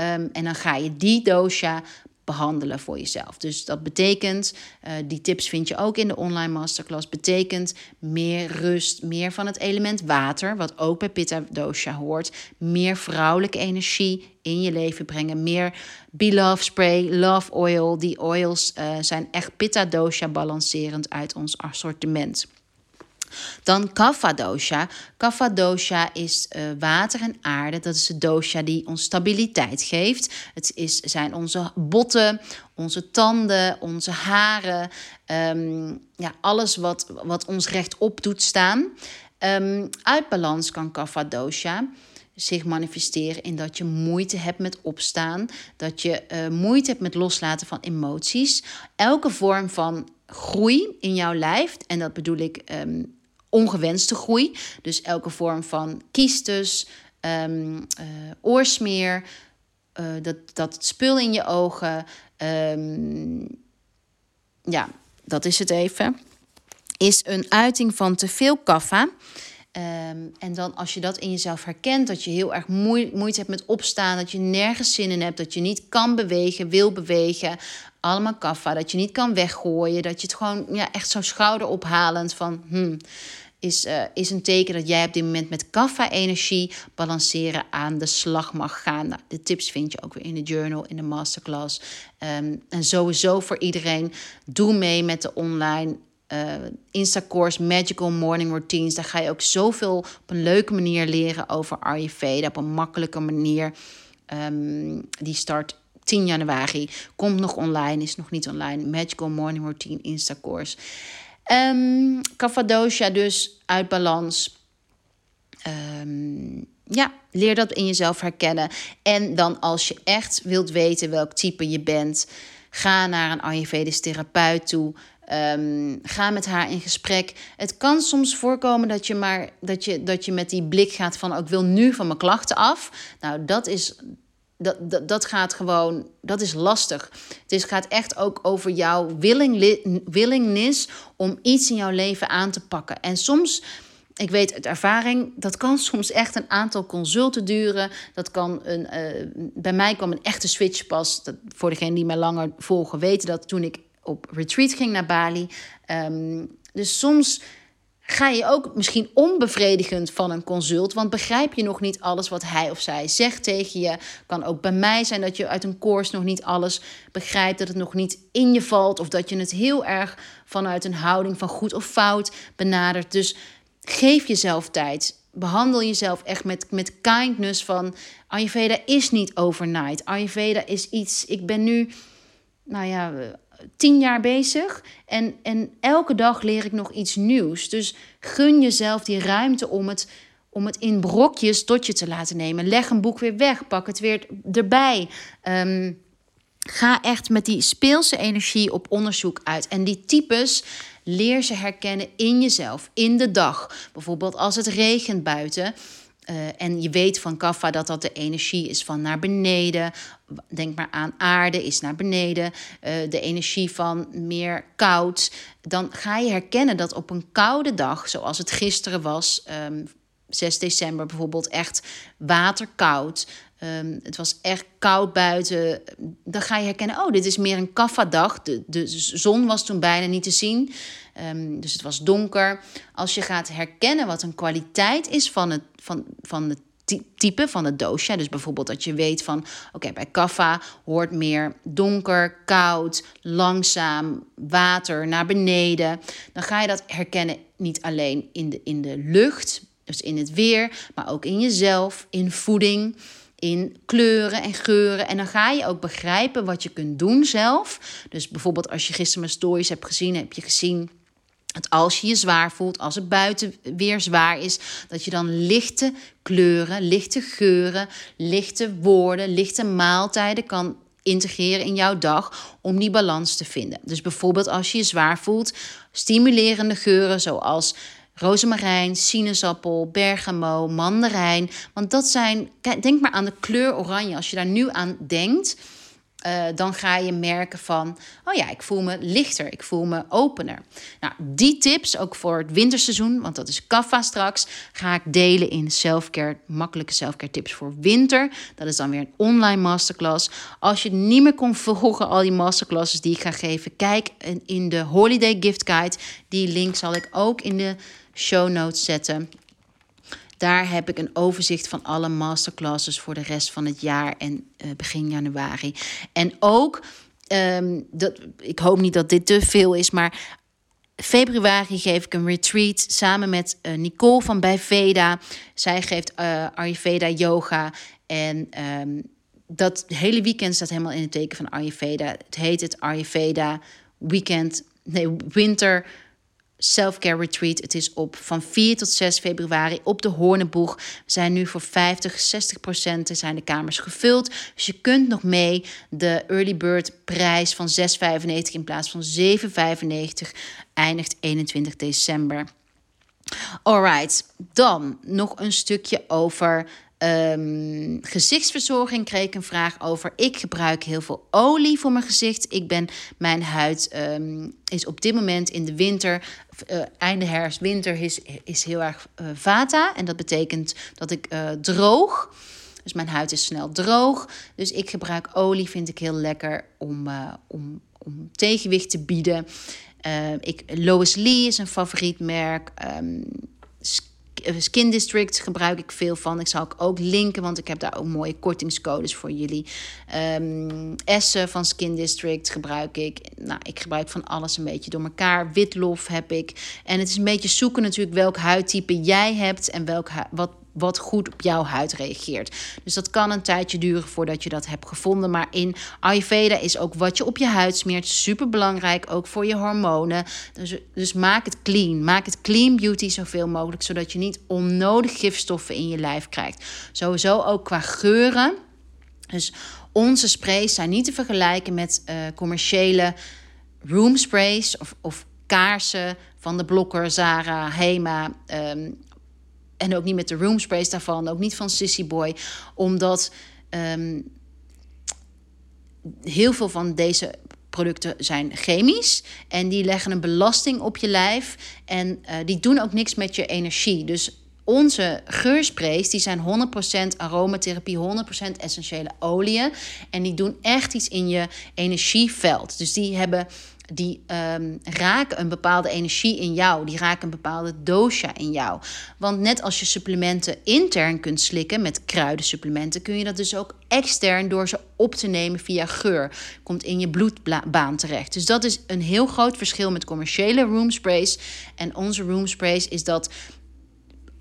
Um, en dan ga je die dosha behandelen voor jezelf. Dus dat betekent, uh, die tips vind je ook in de online masterclass, betekent meer rust, meer van het element water, wat ook bij Pitta Dosha hoort, meer vrouwelijke energie in je leven brengen, meer Be Spray, Love Oil. Die oils uh, zijn echt Pitta Dosha balancerend uit ons assortiment. Dan Kapha dosha. Kapha dosha is uh, water en aarde. Dat is de dosha die ons stabiliteit geeft. Het is, zijn onze botten, onze tanden, onze haren. Um, ja, alles wat, wat ons rechtop doet staan. Um, uit balans kan Kapha dosha zich manifesteren in dat je moeite hebt met opstaan, dat je uh, moeite hebt met loslaten van emoties. Elke vorm van groei in jouw lijf, en dat bedoel ik um, ongewenste groei. Dus elke vorm van kiestus, um, uh, oorsmeer, uh, dat, dat spul in je ogen. Um, ja, dat is het even. Is een uiting van te veel kaffa. En dan als je dat in jezelf herkent, dat je heel erg moeite hebt met opstaan, dat je nergens zin in hebt, dat je niet kan bewegen, wil bewegen, allemaal kaffa, dat je niet kan weggooien, dat je het gewoon ja, echt zo schouderophalend van, hmm, is, uh, is een teken dat jij op dit moment met kaffa-energie balanceren aan de slag mag gaan. Nou, de tips vind je ook weer in de journal, in de masterclass. Um, en sowieso voor iedereen, doe mee met de online uh, Insta-course Magical Morning Routines. Daar ga je ook zoveel op een leuke manier leren over Ayurveda. Op een makkelijke manier. Um, die start 10 januari. Komt nog online, is nog niet online. Magical Morning Routine Insta-course. Um, Cappadocia dus uit balans. Um, ja, leer dat in jezelf herkennen. En dan als je echt wilt weten welk type je bent, ga naar een Ayurvedisch therapeut toe. Um, ga met haar in gesprek. Het kan soms voorkomen dat je maar dat je, dat je met die blik gaat van: oh, ik wil nu van mijn klachten af. Nou, dat is dat, dat, dat gaat gewoon, dat is lastig. Het is, gaat echt ook over jouw willing, willingness om iets in jouw leven aan te pakken. En soms ik weet uit ervaring, dat kan soms echt een aantal consulten duren. Dat kan een, uh, bij mij kwam een echte switch pas. Dat, voor degenen die mij langer volgen, weten dat toen ik op retreat ging naar Bali. Um, dus soms ga je ook misschien onbevredigend van een consult, want begrijp je nog niet alles wat hij of zij zegt tegen je. Kan ook bij mij zijn dat je uit een course nog niet alles begrijpt, dat het nog niet in je valt of dat je het heel erg vanuit een houding van goed of fout benadert. Dus geef jezelf tijd. Behandel jezelf echt met, met kindness van Ayurveda is niet overnight. Ayurveda is iets, ik ben nu, nou ja, tien jaar bezig. En, en elke dag leer ik nog iets nieuws. Dus gun jezelf die ruimte om het, om het in brokjes tot je te laten nemen. Leg een boek weer weg, pak het weer erbij. Ehm, ga echt met die speelse energie op onderzoek uit. En die types leer ze herkennen in jezelf, in de dag. Bijvoorbeeld als het regent buiten. Uh, en je weet van kaffa dat dat de energie is van naar beneden. Denk maar aan aarde is naar beneden. Uh, de energie van meer koud. Dan ga je herkennen dat op een koude dag, zoals het gisteren was, um, ehm, 6 december bijvoorbeeld, echt waterkoud. Um, het was echt koud buiten. Dan ga je herkennen, oh, dit is meer een kaffa-dag. De, de zon was toen bijna niet te zien. Um, dus het was donker. Als je gaat herkennen wat een kwaliteit is van het, van, van het type van het doosje. Dus bijvoorbeeld dat je weet van, oké, bij kaffa hoort meer donker, koud, langzaam, water naar beneden. Dan ga je dat herkennen niet alleen in de, in de lucht, dus in het weer, maar ook in jezelf, in voeding in kleuren en geuren. En dan ga je ook begrijpen wat je kunt doen zelf. Dus bijvoorbeeld als je gisteren mijn stories hebt gezien, heb je gezien dat als je je zwaar voelt, als het buiten weer zwaar is, dat je dan lichte kleuren, lichte geuren, lichte woorden, lichte maaltijden kan integreren in jouw dag om die balans te vinden. Dus bijvoorbeeld als je je zwaar voelt, stimulerende geuren zoals rozemarijn, sinaasappel, bergamo, mandarijn. Want dat zijn, denk maar aan de kleur oranje. Als je daar nu aan denkt, uh, dan ga je merken van, oh ja, ik voel me lichter, ik voel me opener. Nou, die tips, ook voor het winterseizoen, want dat is kaffa straks, ga ik delen in selfcare, makkelijke selfcare tips voor winter. Dat is dan weer een online masterclass. Als je niet meer kon volgen, al die masterclasses die ik ga geven, kijk in de Holiday Gift Guide. Die link zal ik ook in de show notes zetten. Daar heb ik een overzicht van alle masterclasses voor de rest van het jaar en uh, begin januari. En ook, um, dat, ik hoop niet dat dit te veel is, maar februari geef ik een retreat samen met uh, Nicole van bij Veda. Zij geeft uh, Ayurveda yoga en um, dat hele weekend staat helemaal in het teken van Ayurveda. Het heet het Ayurveda Weekend, nee, Winter Self-Care Retreat. Het is op van 4 tot 6 februari op de Hoornenboeg. We zijn nu voor 50, 60 procent zijn de kamers gevuld. Dus je kunt nog mee. De early bird prijs van 6,95 in plaats van 7,95 eindigt 21 december. Alright, dan nog een stukje over Um, gezichtsverzorging kreeg ik een vraag over. Ik gebruik heel veel olie voor mijn gezicht. Ik ben, mijn huid um, is op dit moment in de winter, uh, einde herfst, winter, is, is heel erg uh, vata. En dat betekent dat ik uh, droog. Dus mijn huid is snel droog. Dus ik gebruik olie, vind ik heel lekker om, om, om tegenwicht te bieden. ik, Lois Lee is een favoriet merk. Um, eh, Skin District gebruik ik veel van. Ik zal ik ook linken, want ik heb daar ook mooie kortingscodes voor jullie. Um, Essen van Skin District gebruik ik. Nou, ik gebruik van alles een beetje door elkaar. Witlof heb ik. En het is een beetje zoeken natuurlijk welk huidtype jij hebt en welk wat wat goed op jouw huid reageert. Dus dat kan een tijdje duren voordat je dat hebt gevonden. Maar in Ayurveda is ook wat je op je huid smeert super belangrijk, ook voor je hormonen. Dus, dus maak het clean. Maak het clean beauty zoveel mogelijk, zodat je niet onnodig gifstoffen in je lijf krijgt. Sowieso ook qua geuren. Dus onze sprays zijn niet te vergelijken met uh, commerciële room sprays of, of kaarsen van de Blokker, Zara, Hema. Um, en ook niet met de room sprays daarvan, ook niet van Sissy Boy. Omdat um, heel veel van deze producten zijn chemisch en die leggen een belasting op je lijf en uh, die doen ook niks met je energie. Dus onze geursprays die zijn 100% aromatherapie, 100% essentiële oliën. En die doen echt iets in je energieveld. Dus die hebben die um, raken een bepaalde energie in jou. Die raken een bepaalde dosha in jou. Want net als je supplementen intern kunt slikken met kruidensupplementen, kun je dat dus ook extern door ze op te nemen via geur. Komt in je bloedbaan terecht. Dus dat is een heel groot verschil met commerciële roomsprays. En onze roomsprays is dat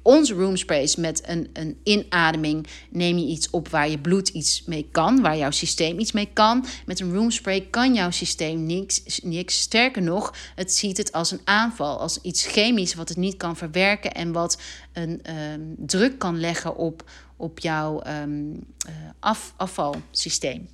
onze roomsprays met een, een inademing neem je iets op waar je bloed iets mee kan, waar jouw systeem iets mee kan. Met een roomspray kan jouw systeem niks, niks. Sterker nog, het ziet het als een aanval, als iets chemisch wat het niet kan verwerken en wat een ehm, druk kan leggen op, op jouw um, af, afvalsysteem.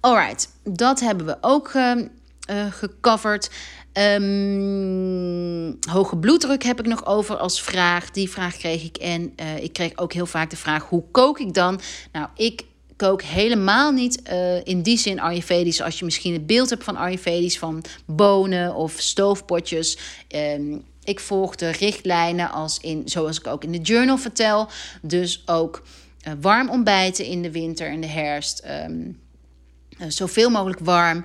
Alright, dat hebben we ook uh, gecoverd. Um, hoge bloeddruk heb ik nog over als vraag. Die vraag kreeg ik. En uh, ik kreeg ook heel vaak de vraag: hoe kook ik dan? Nou, ik kook helemaal niet uh, in die zin Ayurvedisch. Als je misschien het beeld hebt van Ayurvedisch, van bonen of stoofpotjes. Um, ik volg de richtlijnen als in, zoals ik ook in de journal vertel. Dus ook uh, warm ontbijten in de winter en de herfst. Uh, zoveel mogelijk warm.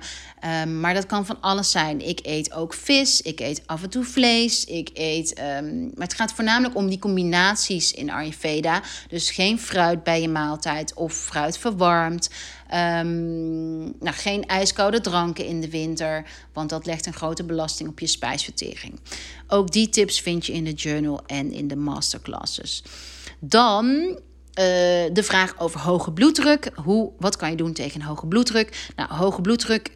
Um, maar dat kan van alles zijn. Ik eet ook vis, ik eet af en toe vlees, ik eet... Um, maar het gaat voornamelijk om die combinaties in Ayurveda. Dus geen fruit bij je maaltijd of fruit verwarmd. Um, nou, geen ijskoude dranken in de winter, want dat legt een grote belasting op je spijsvertering. Ook die tips vind je in de journal en in de masterclasses. Dan uh, de vraag over hoge bloeddruk. Hoe, wat kan je doen tegen hoge bloeddruk? Nou, hoge bloeddruk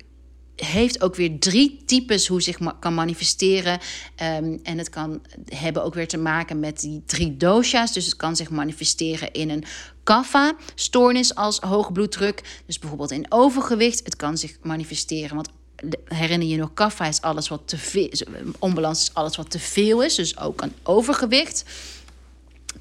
heeft ook weer drie types hoe zich kan manifesteren. Um, en het kan hebben ook weer te maken met die drie dosha's. Dus het kan zich manifesteren in een kapha-stoornis als hoge bloeddruk. Dus bijvoorbeeld in overgewicht. Het kan zich manifesteren, want herinner je nog, kapha is alles wat te veel, onbalans is alles wat te veel is. Dus ook een overgewicht.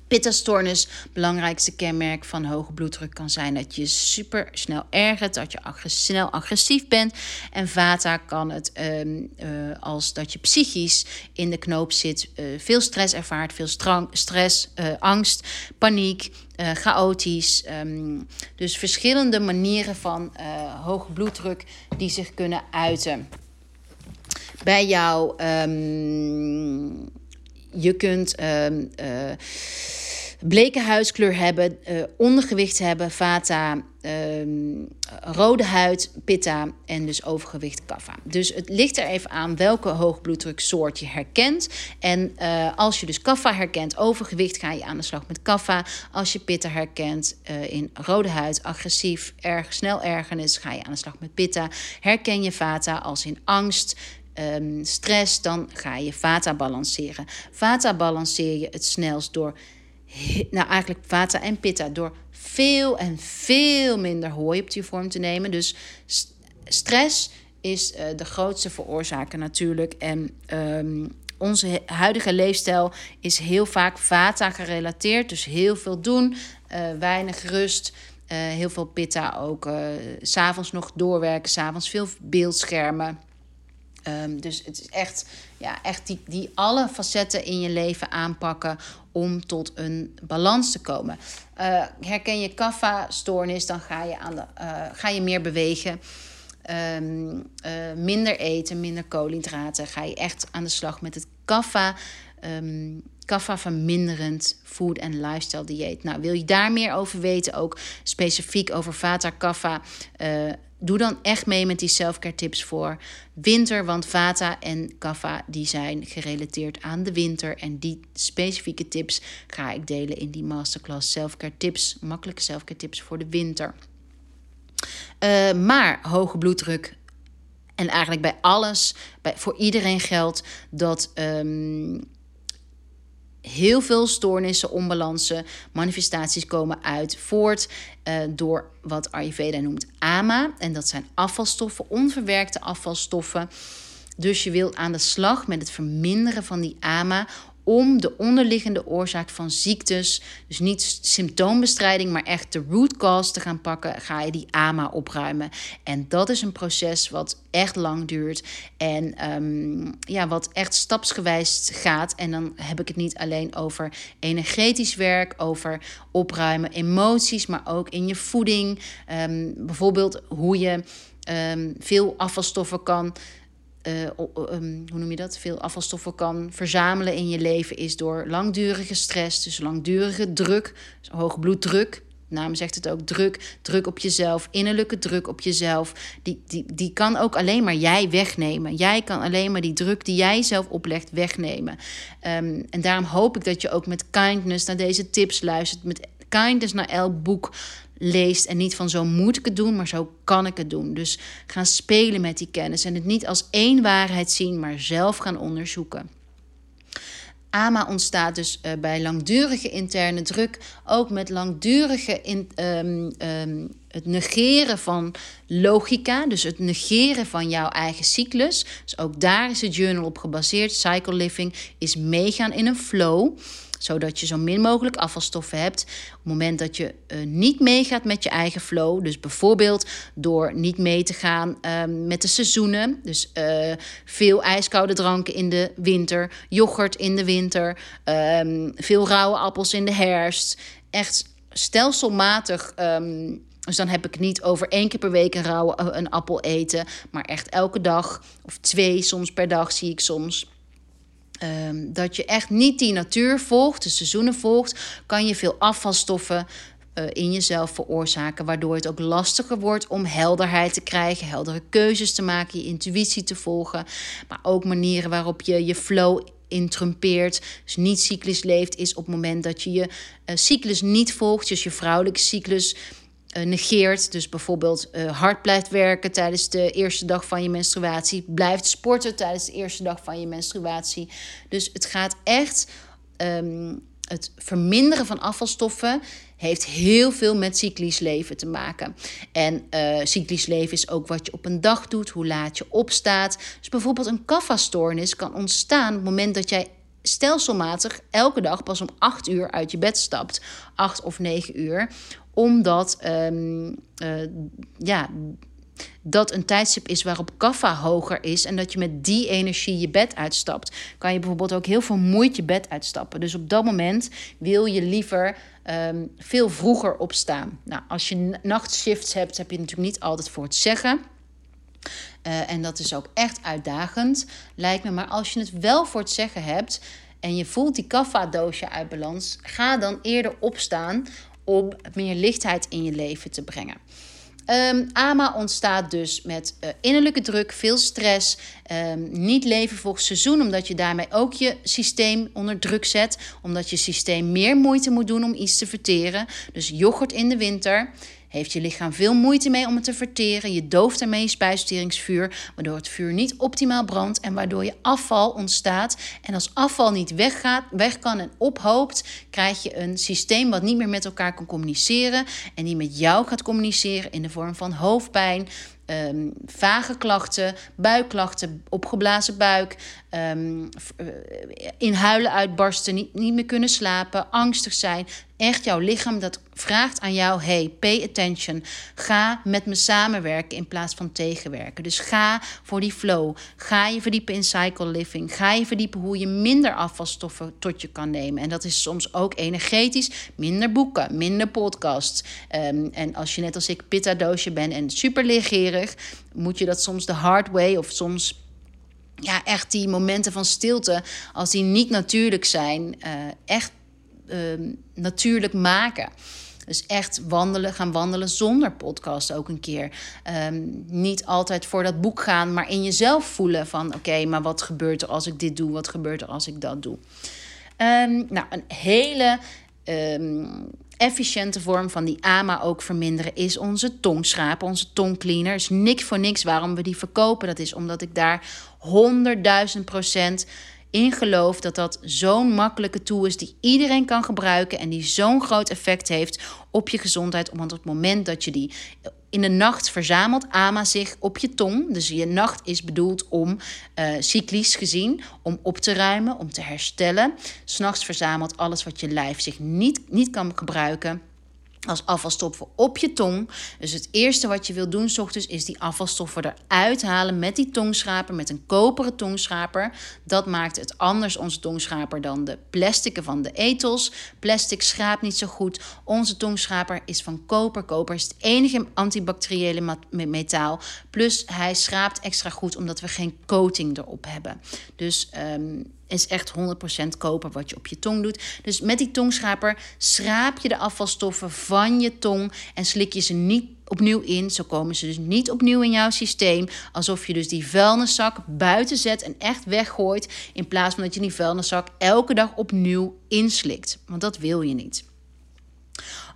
Pitta-stoornis, belangrijkste kenmerk van hoge bloeddruk kan zijn dat je super snel ergert, dat je snel agressief bent. En vata kan het um, uh, als dat je psychisch in de knoop zit, uh, veel stress ervaart, veel stress, uh, angst, paniek, chaotisch. Um, dus verschillende manieren van hoge bloeddruk die zich kunnen uiten. Bij jou. Um, je kunt uh, uh, bleke huidskleur hebben, uh, ondergewicht hebben, vata, ehm, rode huid, pitta en dus overgewicht, kaffa. Dus het ligt er even aan welke hoogbloeddruksoort je herkent. En uh, als je dus kaffa herkent, overgewicht, ga je aan de slag met kaffa. Als je pitta herkent in rode huid, agressief, erg snel ergernis, ga je aan de slag met pitta. Herken je vata als in angst, um, stress, dan ga je vata balanceren. Vata balanceer je het snelst door, nou eigenlijk vata en pitta, door veel en veel minder hooi op die vorm te nemen. Dus stress is uh, de grootste veroorzaker natuurlijk. En um, onze huidige leefstijl is heel vaak vata gerelateerd. Dus heel veel doen, uh, weinig rust. Uh, heel veel pitta ook. Uh, s'avonds nog doorwerken, s'avonds veel beeldschermen. Um, dus het is echt, ja, echt die, die alle facetten in je leven aanpakken om tot een balans te komen. Uh, herken je kaffa-stoornis, dan ga je, aan de, uh, ga je meer bewegen. Um, uh, minder eten, minder koolhydraten. Ga je echt aan de slag met het kaffa. Um, kaffa verminderend food en lifestyle dieet. Nou, wil je daar meer over weten, ook specifiek over Vata uh, doe dan echt mee met die selfcare tips voor winter. Want Vata en Kapha die zijn gerelateerd aan de winter. En die specifieke tips ga ik delen in die masterclass selfcare tips. Makkelijke selfcare tips voor de winter. Uh, maar hoge bloeddruk. En eigenlijk bij alles, bij, voor iedereen geldt dat um, heel veel stoornissen, onbalansen, manifestaties komen uit voort uh, door wat Ayurveda noemt AMA. En dat zijn afvalstoffen, onverwerkte afvalstoffen. Dus je wilt aan de slag met het verminderen van die AMA om de onderliggende oorzaak van ziektes, dus niet symptoombestrijding, maar echt de root cause te gaan pakken, ga je die AMA opruimen. En dat is een proces wat echt lang duurt en ehm, ja, wat echt stapsgewijs gaat. En dan heb ik het niet alleen over energetisch werk, over opruimen emoties, maar ook in je voeding. Um, bijvoorbeeld hoe je um, veel afvalstoffen kan uh, um, hoe noem je dat? Veel afvalstoffen kan verzamelen in je leven is door langdurige stress, dus langdurige druk, dus hoge bloeddruk. naam zegt het ook, druk, druk op jezelf, innerlijke druk op jezelf. Die, die, die kan ook alleen maar jij wegnemen. Jij kan alleen maar die druk die jij zelf oplegt wegnemen. Um, en daarom hoop ik dat je ook met kindness naar deze tips luistert. Met kindness naar elk boek leest en niet van zo moet ik het doen, maar zo kan ik het doen. Dus gaan spelen met die kennis en het niet als één waarheid zien, maar zelf gaan onderzoeken. AMA ontstaat dus uh, bij langdurige interne druk, ook met langdurige in, um, um, het negeren van logica, dus het negeren van jouw eigen cyclus. Dus ook daar is het journal op gebaseerd. Cycle living is meegaan in een flow zodat je zo min mogelijk afvalstoffen hebt. Op het moment dat je uh, niet meegaat met je eigen flow, dus bijvoorbeeld door niet mee te gaan uh, met de seizoenen, dus uh, veel ijskoude dranken in de winter, yoghurt in de winter, um, veel rauwe appels in de herfst, echt stelselmatig. Um, dus dan heb ik het niet over één keer per week een rauwe een appel eten, maar echt elke dag of twee soms per dag zie ik soms. Um, dat je echt niet die natuur volgt, de seizoenen volgt, kan je veel afvalstoffen uh, in jezelf veroorzaken, waardoor het ook lastiger wordt om helderheid te krijgen, heldere keuzes te maken, je intuïtie te volgen, maar ook manieren waarop je je flow intrumpeert, dus niet cyclisch leeft, is op het moment dat je je uh, cyclus niet volgt, dus je vrouwelijke cyclus negeert. Dus bijvoorbeeld uh, hard blijft werken tijdens de eerste dag van je menstruatie. Blijft sporten tijdens de eerste dag van je menstruatie. Dus het gaat echt. Um, het verminderen van afvalstoffen heeft heel veel met cyclisch leven te maken. En uh, cyclisch leven is ook wat je op een dag doet, hoe laat je opstaat. Dus bijvoorbeeld een kaffa-stoornis kan ontstaan op het moment dat jij stelselmatig elke dag pas om 8 uur uit je bed stapt. 8 of 9 uur omdat um, uh, ja, dat een tijdstip is waarop kaffa hoger is en dat je met die energie je bed uitstapt, kan je bijvoorbeeld ook heel veel moeite je bed uitstappen. Dus op dat moment wil je liever um, veel vroeger opstaan. Nou, als je nachtshifts hebt, heb je natuurlijk niet altijd voor het zeggen. Uh, en dat is ook echt uitdagend, lijkt me. Maar als je het wel voor het zeggen hebt en je voelt die kaffa-doosje uit balans, ga dan eerder opstaan om meer lichtheid in je leven te brengen. AMA ontstaat dus met uh, innerlijke druk, veel stress, um, niet leven volgens seizoen, omdat je daarmee ook je systeem onder druk zet, omdat je systeem meer moeite moet doen om iets te verteren. Dus yoghurt in de winter heeft je lichaam veel moeite mee om het te verteren. Je dooft je spijsverteringsvuur, waardoor het vuur niet optimaal brandt en waardoor je afval ontstaat. En als afval niet weggaat, weg kan en ophoopt, krijg je een systeem wat niet meer met elkaar kan communiceren en die met jou gaat communiceren in de vorm van hoofdpijn, um, vage klachten, buikklachten, opgeblazen buik, um, in huilen uitbarsten, niet, niet meer kunnen slapen, angstig zijn. Echt jouw lichaam dat vraagt aan jou: hey, pay attention. Ga met me samenwerken in plaats van tegenwerken. Dus ga voor die flow. Ga je verdiepen in cycle living. Ga je verdiepen hoe je minder afvalstoffen tot je kan nemen. En dat is soms ook energetisch. Minder boeken, minder podcasts. Um, en als je net als ik pitta doosje bent en super legerig, moet je dat soms de hard way of soms ja, echt die momenten van stilte, als die niet natuurlijk zijn, uh, echt uh, natuurlijk maken. Dus echt wandelen, gaan wandelen zonder podcast ook een keer. Um, niet altijd voor dat boek gaan, maar in jezelf voelen van... oké, maar wat gebeurt er als ik dit doe? Wat gebeurt er als ik dat doe? Um, nou, een hele efficiënte vorm van die AMA ook verminderen is onze tongschrapen, onze tongcleaner. Is niks voor niks waarom we die verkopen. Dat is omdat ik daar 100.000 procent in geloof dat dat zo'n makkelijke tool is die iedereen kan gebruiken en die zo'n groot effect heeft op je gezondheid. Want op het moment dat je die in de nacht verzamelt AMA zich op je tong. Dus je nacht is bedoeld om uh, cyclisch gezien, om op te ruimen, om te herstellen. S'nachts verzamelt alles wat je lijf zich niet, niet kan gebruiken als afvalstoffen op je tong. Dus het eerste wat je wil doen s ochtends is die afvalstoffen eruit halen met die tongschraper, met een koperen tongschraper. Dat maakt het anders, onze tongschraper, dan de plastieken van de etels. Plastic schraapt niet zo goed. Onze tongschraper is van koper. Koper is het enige antibacteriële metaal. Plus hij schraapt extra goed omdat we geen coating erop hebben. Dus um, is echt 100% koper wat je op je tong doet. Dus met die tongschraper schraap je de afvalstoffen van je tong en slik je ze niet opnieuw in. Zo komen ze dus niet opnieuw in jouw systeem. Alsof je dus die vuilniszak buiten zet en echt weggooit. In plaats van dat je die vuilniszak elke dag opnieuw inslikt. Want dat wil je niet.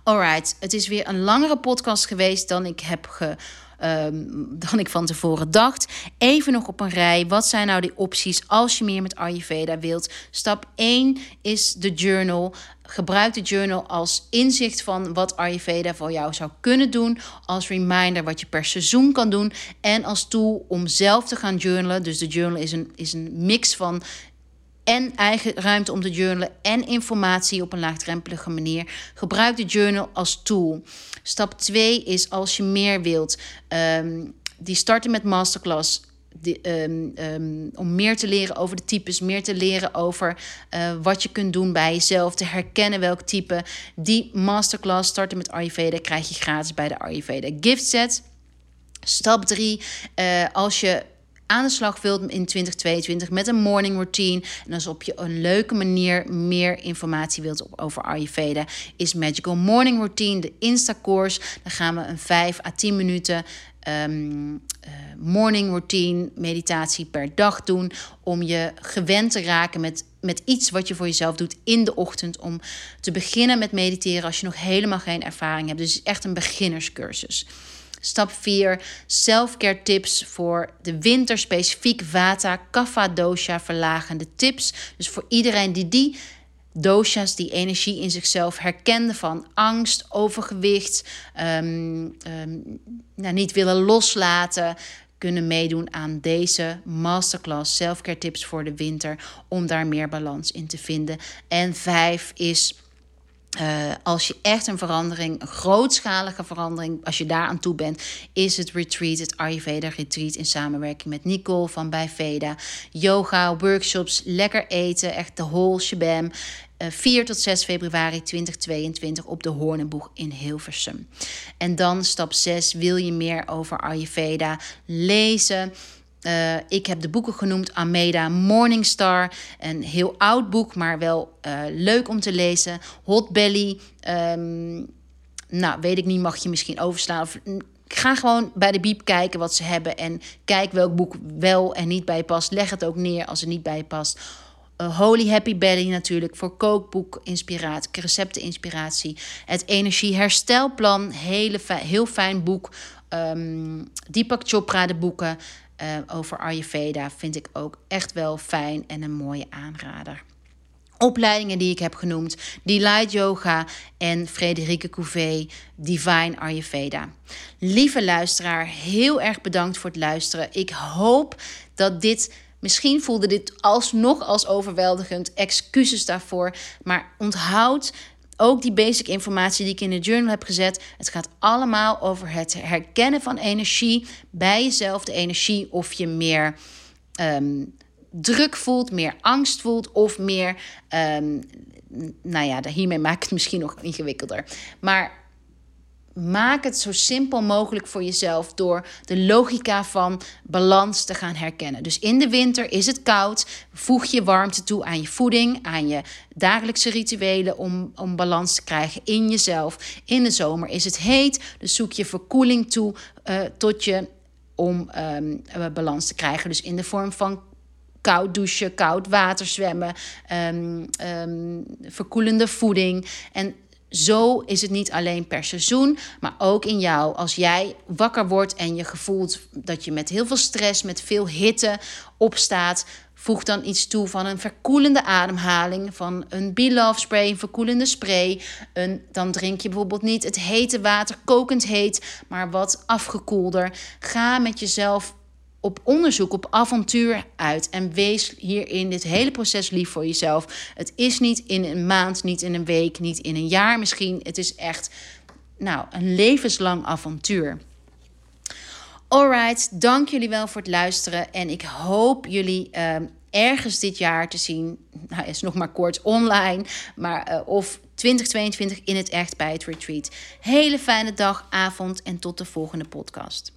Alright, het is weer een langere podcast geweest dan ik heb ge um, dan ik van tevoren dacht. Even nog op een rij. Wat zijn nou die opties als je meer met Ayurveda wilt? Stap 1 is de journal. Gebruik de journal als inzicht van wat Ayurveda voor jou zou kunnen doen. Als reminder wat je per seizoen kan doen. En als tool om zelf te gaan journalen. Dus de journal is een, is een mix van en eigen ruimte om te journalen en informatie op een laagdrempelige manier. Gebruik de journal als tool. Stap 2 is als je meer wilt. Um, die starten met masterclass. um, um, om meer te leren over de types, meer te leren over uh, wat je kunt doen bij jezelf, te herkennen welk type. Die masterclass starten met Ayurveda krijg je gratis bij de Ayurveda gift set. Stap 3, uh, eh, als je aan de slag wilt in 2022 met een morning routine. En als op je een leuke manier meer informatie wilt over Ayurveda, is Magical Morning Routine, de Insta-course. Dan gaan we een 5 à 10 minuten um, uh, morning routine meditatie per dag doen. Om je gewend te raken met, met iets wat je voor jezelf doet in de ochtend. Om te beginnen met mediteren als je nog helemaal geen ervaring hebt. Dus echt een beginnerscursus. Stap 4. Selfcare tips voor de winter, specifiek Vata, Kapha dosha verlagende tips. Dus voor iedereen die die dosha's, die energie in zichzelf herkende van angst, overgewicht, um, nou, niet willen loslaten, kunnen meedoen aan deze masterclass selfcare tips voor de winter om daar meer balans in te vinden. En vijf is uh, als je echt een verandering, een grootschalige verandering, als je daar aan toe bent, is het retreat, het Ayurveda retreat in samenwerking met Nicole van bij Veda. Yoga, workshops, lekker eten, echt de whole shabam. Uh, 4 tot 6 februari 2022 op de Hoornenboeg in Hilversum. En dan stap 6, wil je meer over Ayurveda lezen? Uh, ik heb de boeken genoemd Ameda Morningstar. Een heel oud boek, maar wel uh, leuk om te lezen. Hot Belly. Um, nou, weet ik niet, mag je misschien overslaan. Of, ga gewoon bij de biep kijken wat ze hebben. En kijk welk boek wel en niet bij past. Leg het ook neer als het niet bij past. Uh, Holy Happy Belly natuurlijk voor kookboek inspiratie, recepten inspiratie. Het energie herstelplan, hele heel fijn boek. Um, Deepak Chopra de boeken. Uh, over Ayurveda vind ik ook echt wel fijn en een mooie aanrader. Opleidingen die ik heb genoemd, Delight Yoga en Frederike Couvé, Divine Ayurveda. Lieve luisteraar, heel erg bedankt voor het luisteren. Ik hoop dat dit Misschien voelde dit alsnog als overweldigend. Excuses daarvoor. Maar onthoud ook die basic informatie die ik in de journal heb gezet. Het gaat allemaal over het herkennen van energie bij jezelf. De energie of je meer um, druk voelt, meer angst voelt of meer. Um, nou ja, hiermee maak ik het misschien nog ingewikkelder. Maar maak het zo simpel mogelijk voor jezelf door de logica van balans te gaan herkennen. Dus in de winter is het koud, voeg je warmte toe aan je voeding, aan je dagelijkse rituelen om, om balans te krijgen in jezelf. In de zomer is het heet, dus zoek je verkoeling toe uh, tot je om um, balans te krijgen. Dus in de vorm van koud douchen, koud water zwemmen, um, um, verkoelende voeding. En zo is het niet alleen per seizoen, maar ook in jou. Als jij wakker wordt en je gevoelt dat je met heel veel stress, met veel hitte opstaat, Voeg dan iets toe van een verkoelende ademhaling, van een Be spray, een verkoelende spray. Een, dan drink je bijvoorbeeld niet het hete water kokend heet, maar wat afgekoelder. Ga met jezelf op onderzoek, op avontuur uit. En wees hierin dit hele proces lief voor jezelf. Het is niet in een maand, niet in een week, niet in een jaar misschien. Het is echt nou, een levenslang avontuur. Alright, dank jullie wel voor het luisteren. En ik hoop jullie ehm, ergens dit jaar te zien. Nou, is nog maar kort online. Maar uh, of 2022 in het echt bij het retreat. Hele fijne dag, avond en tot de volgende podcast.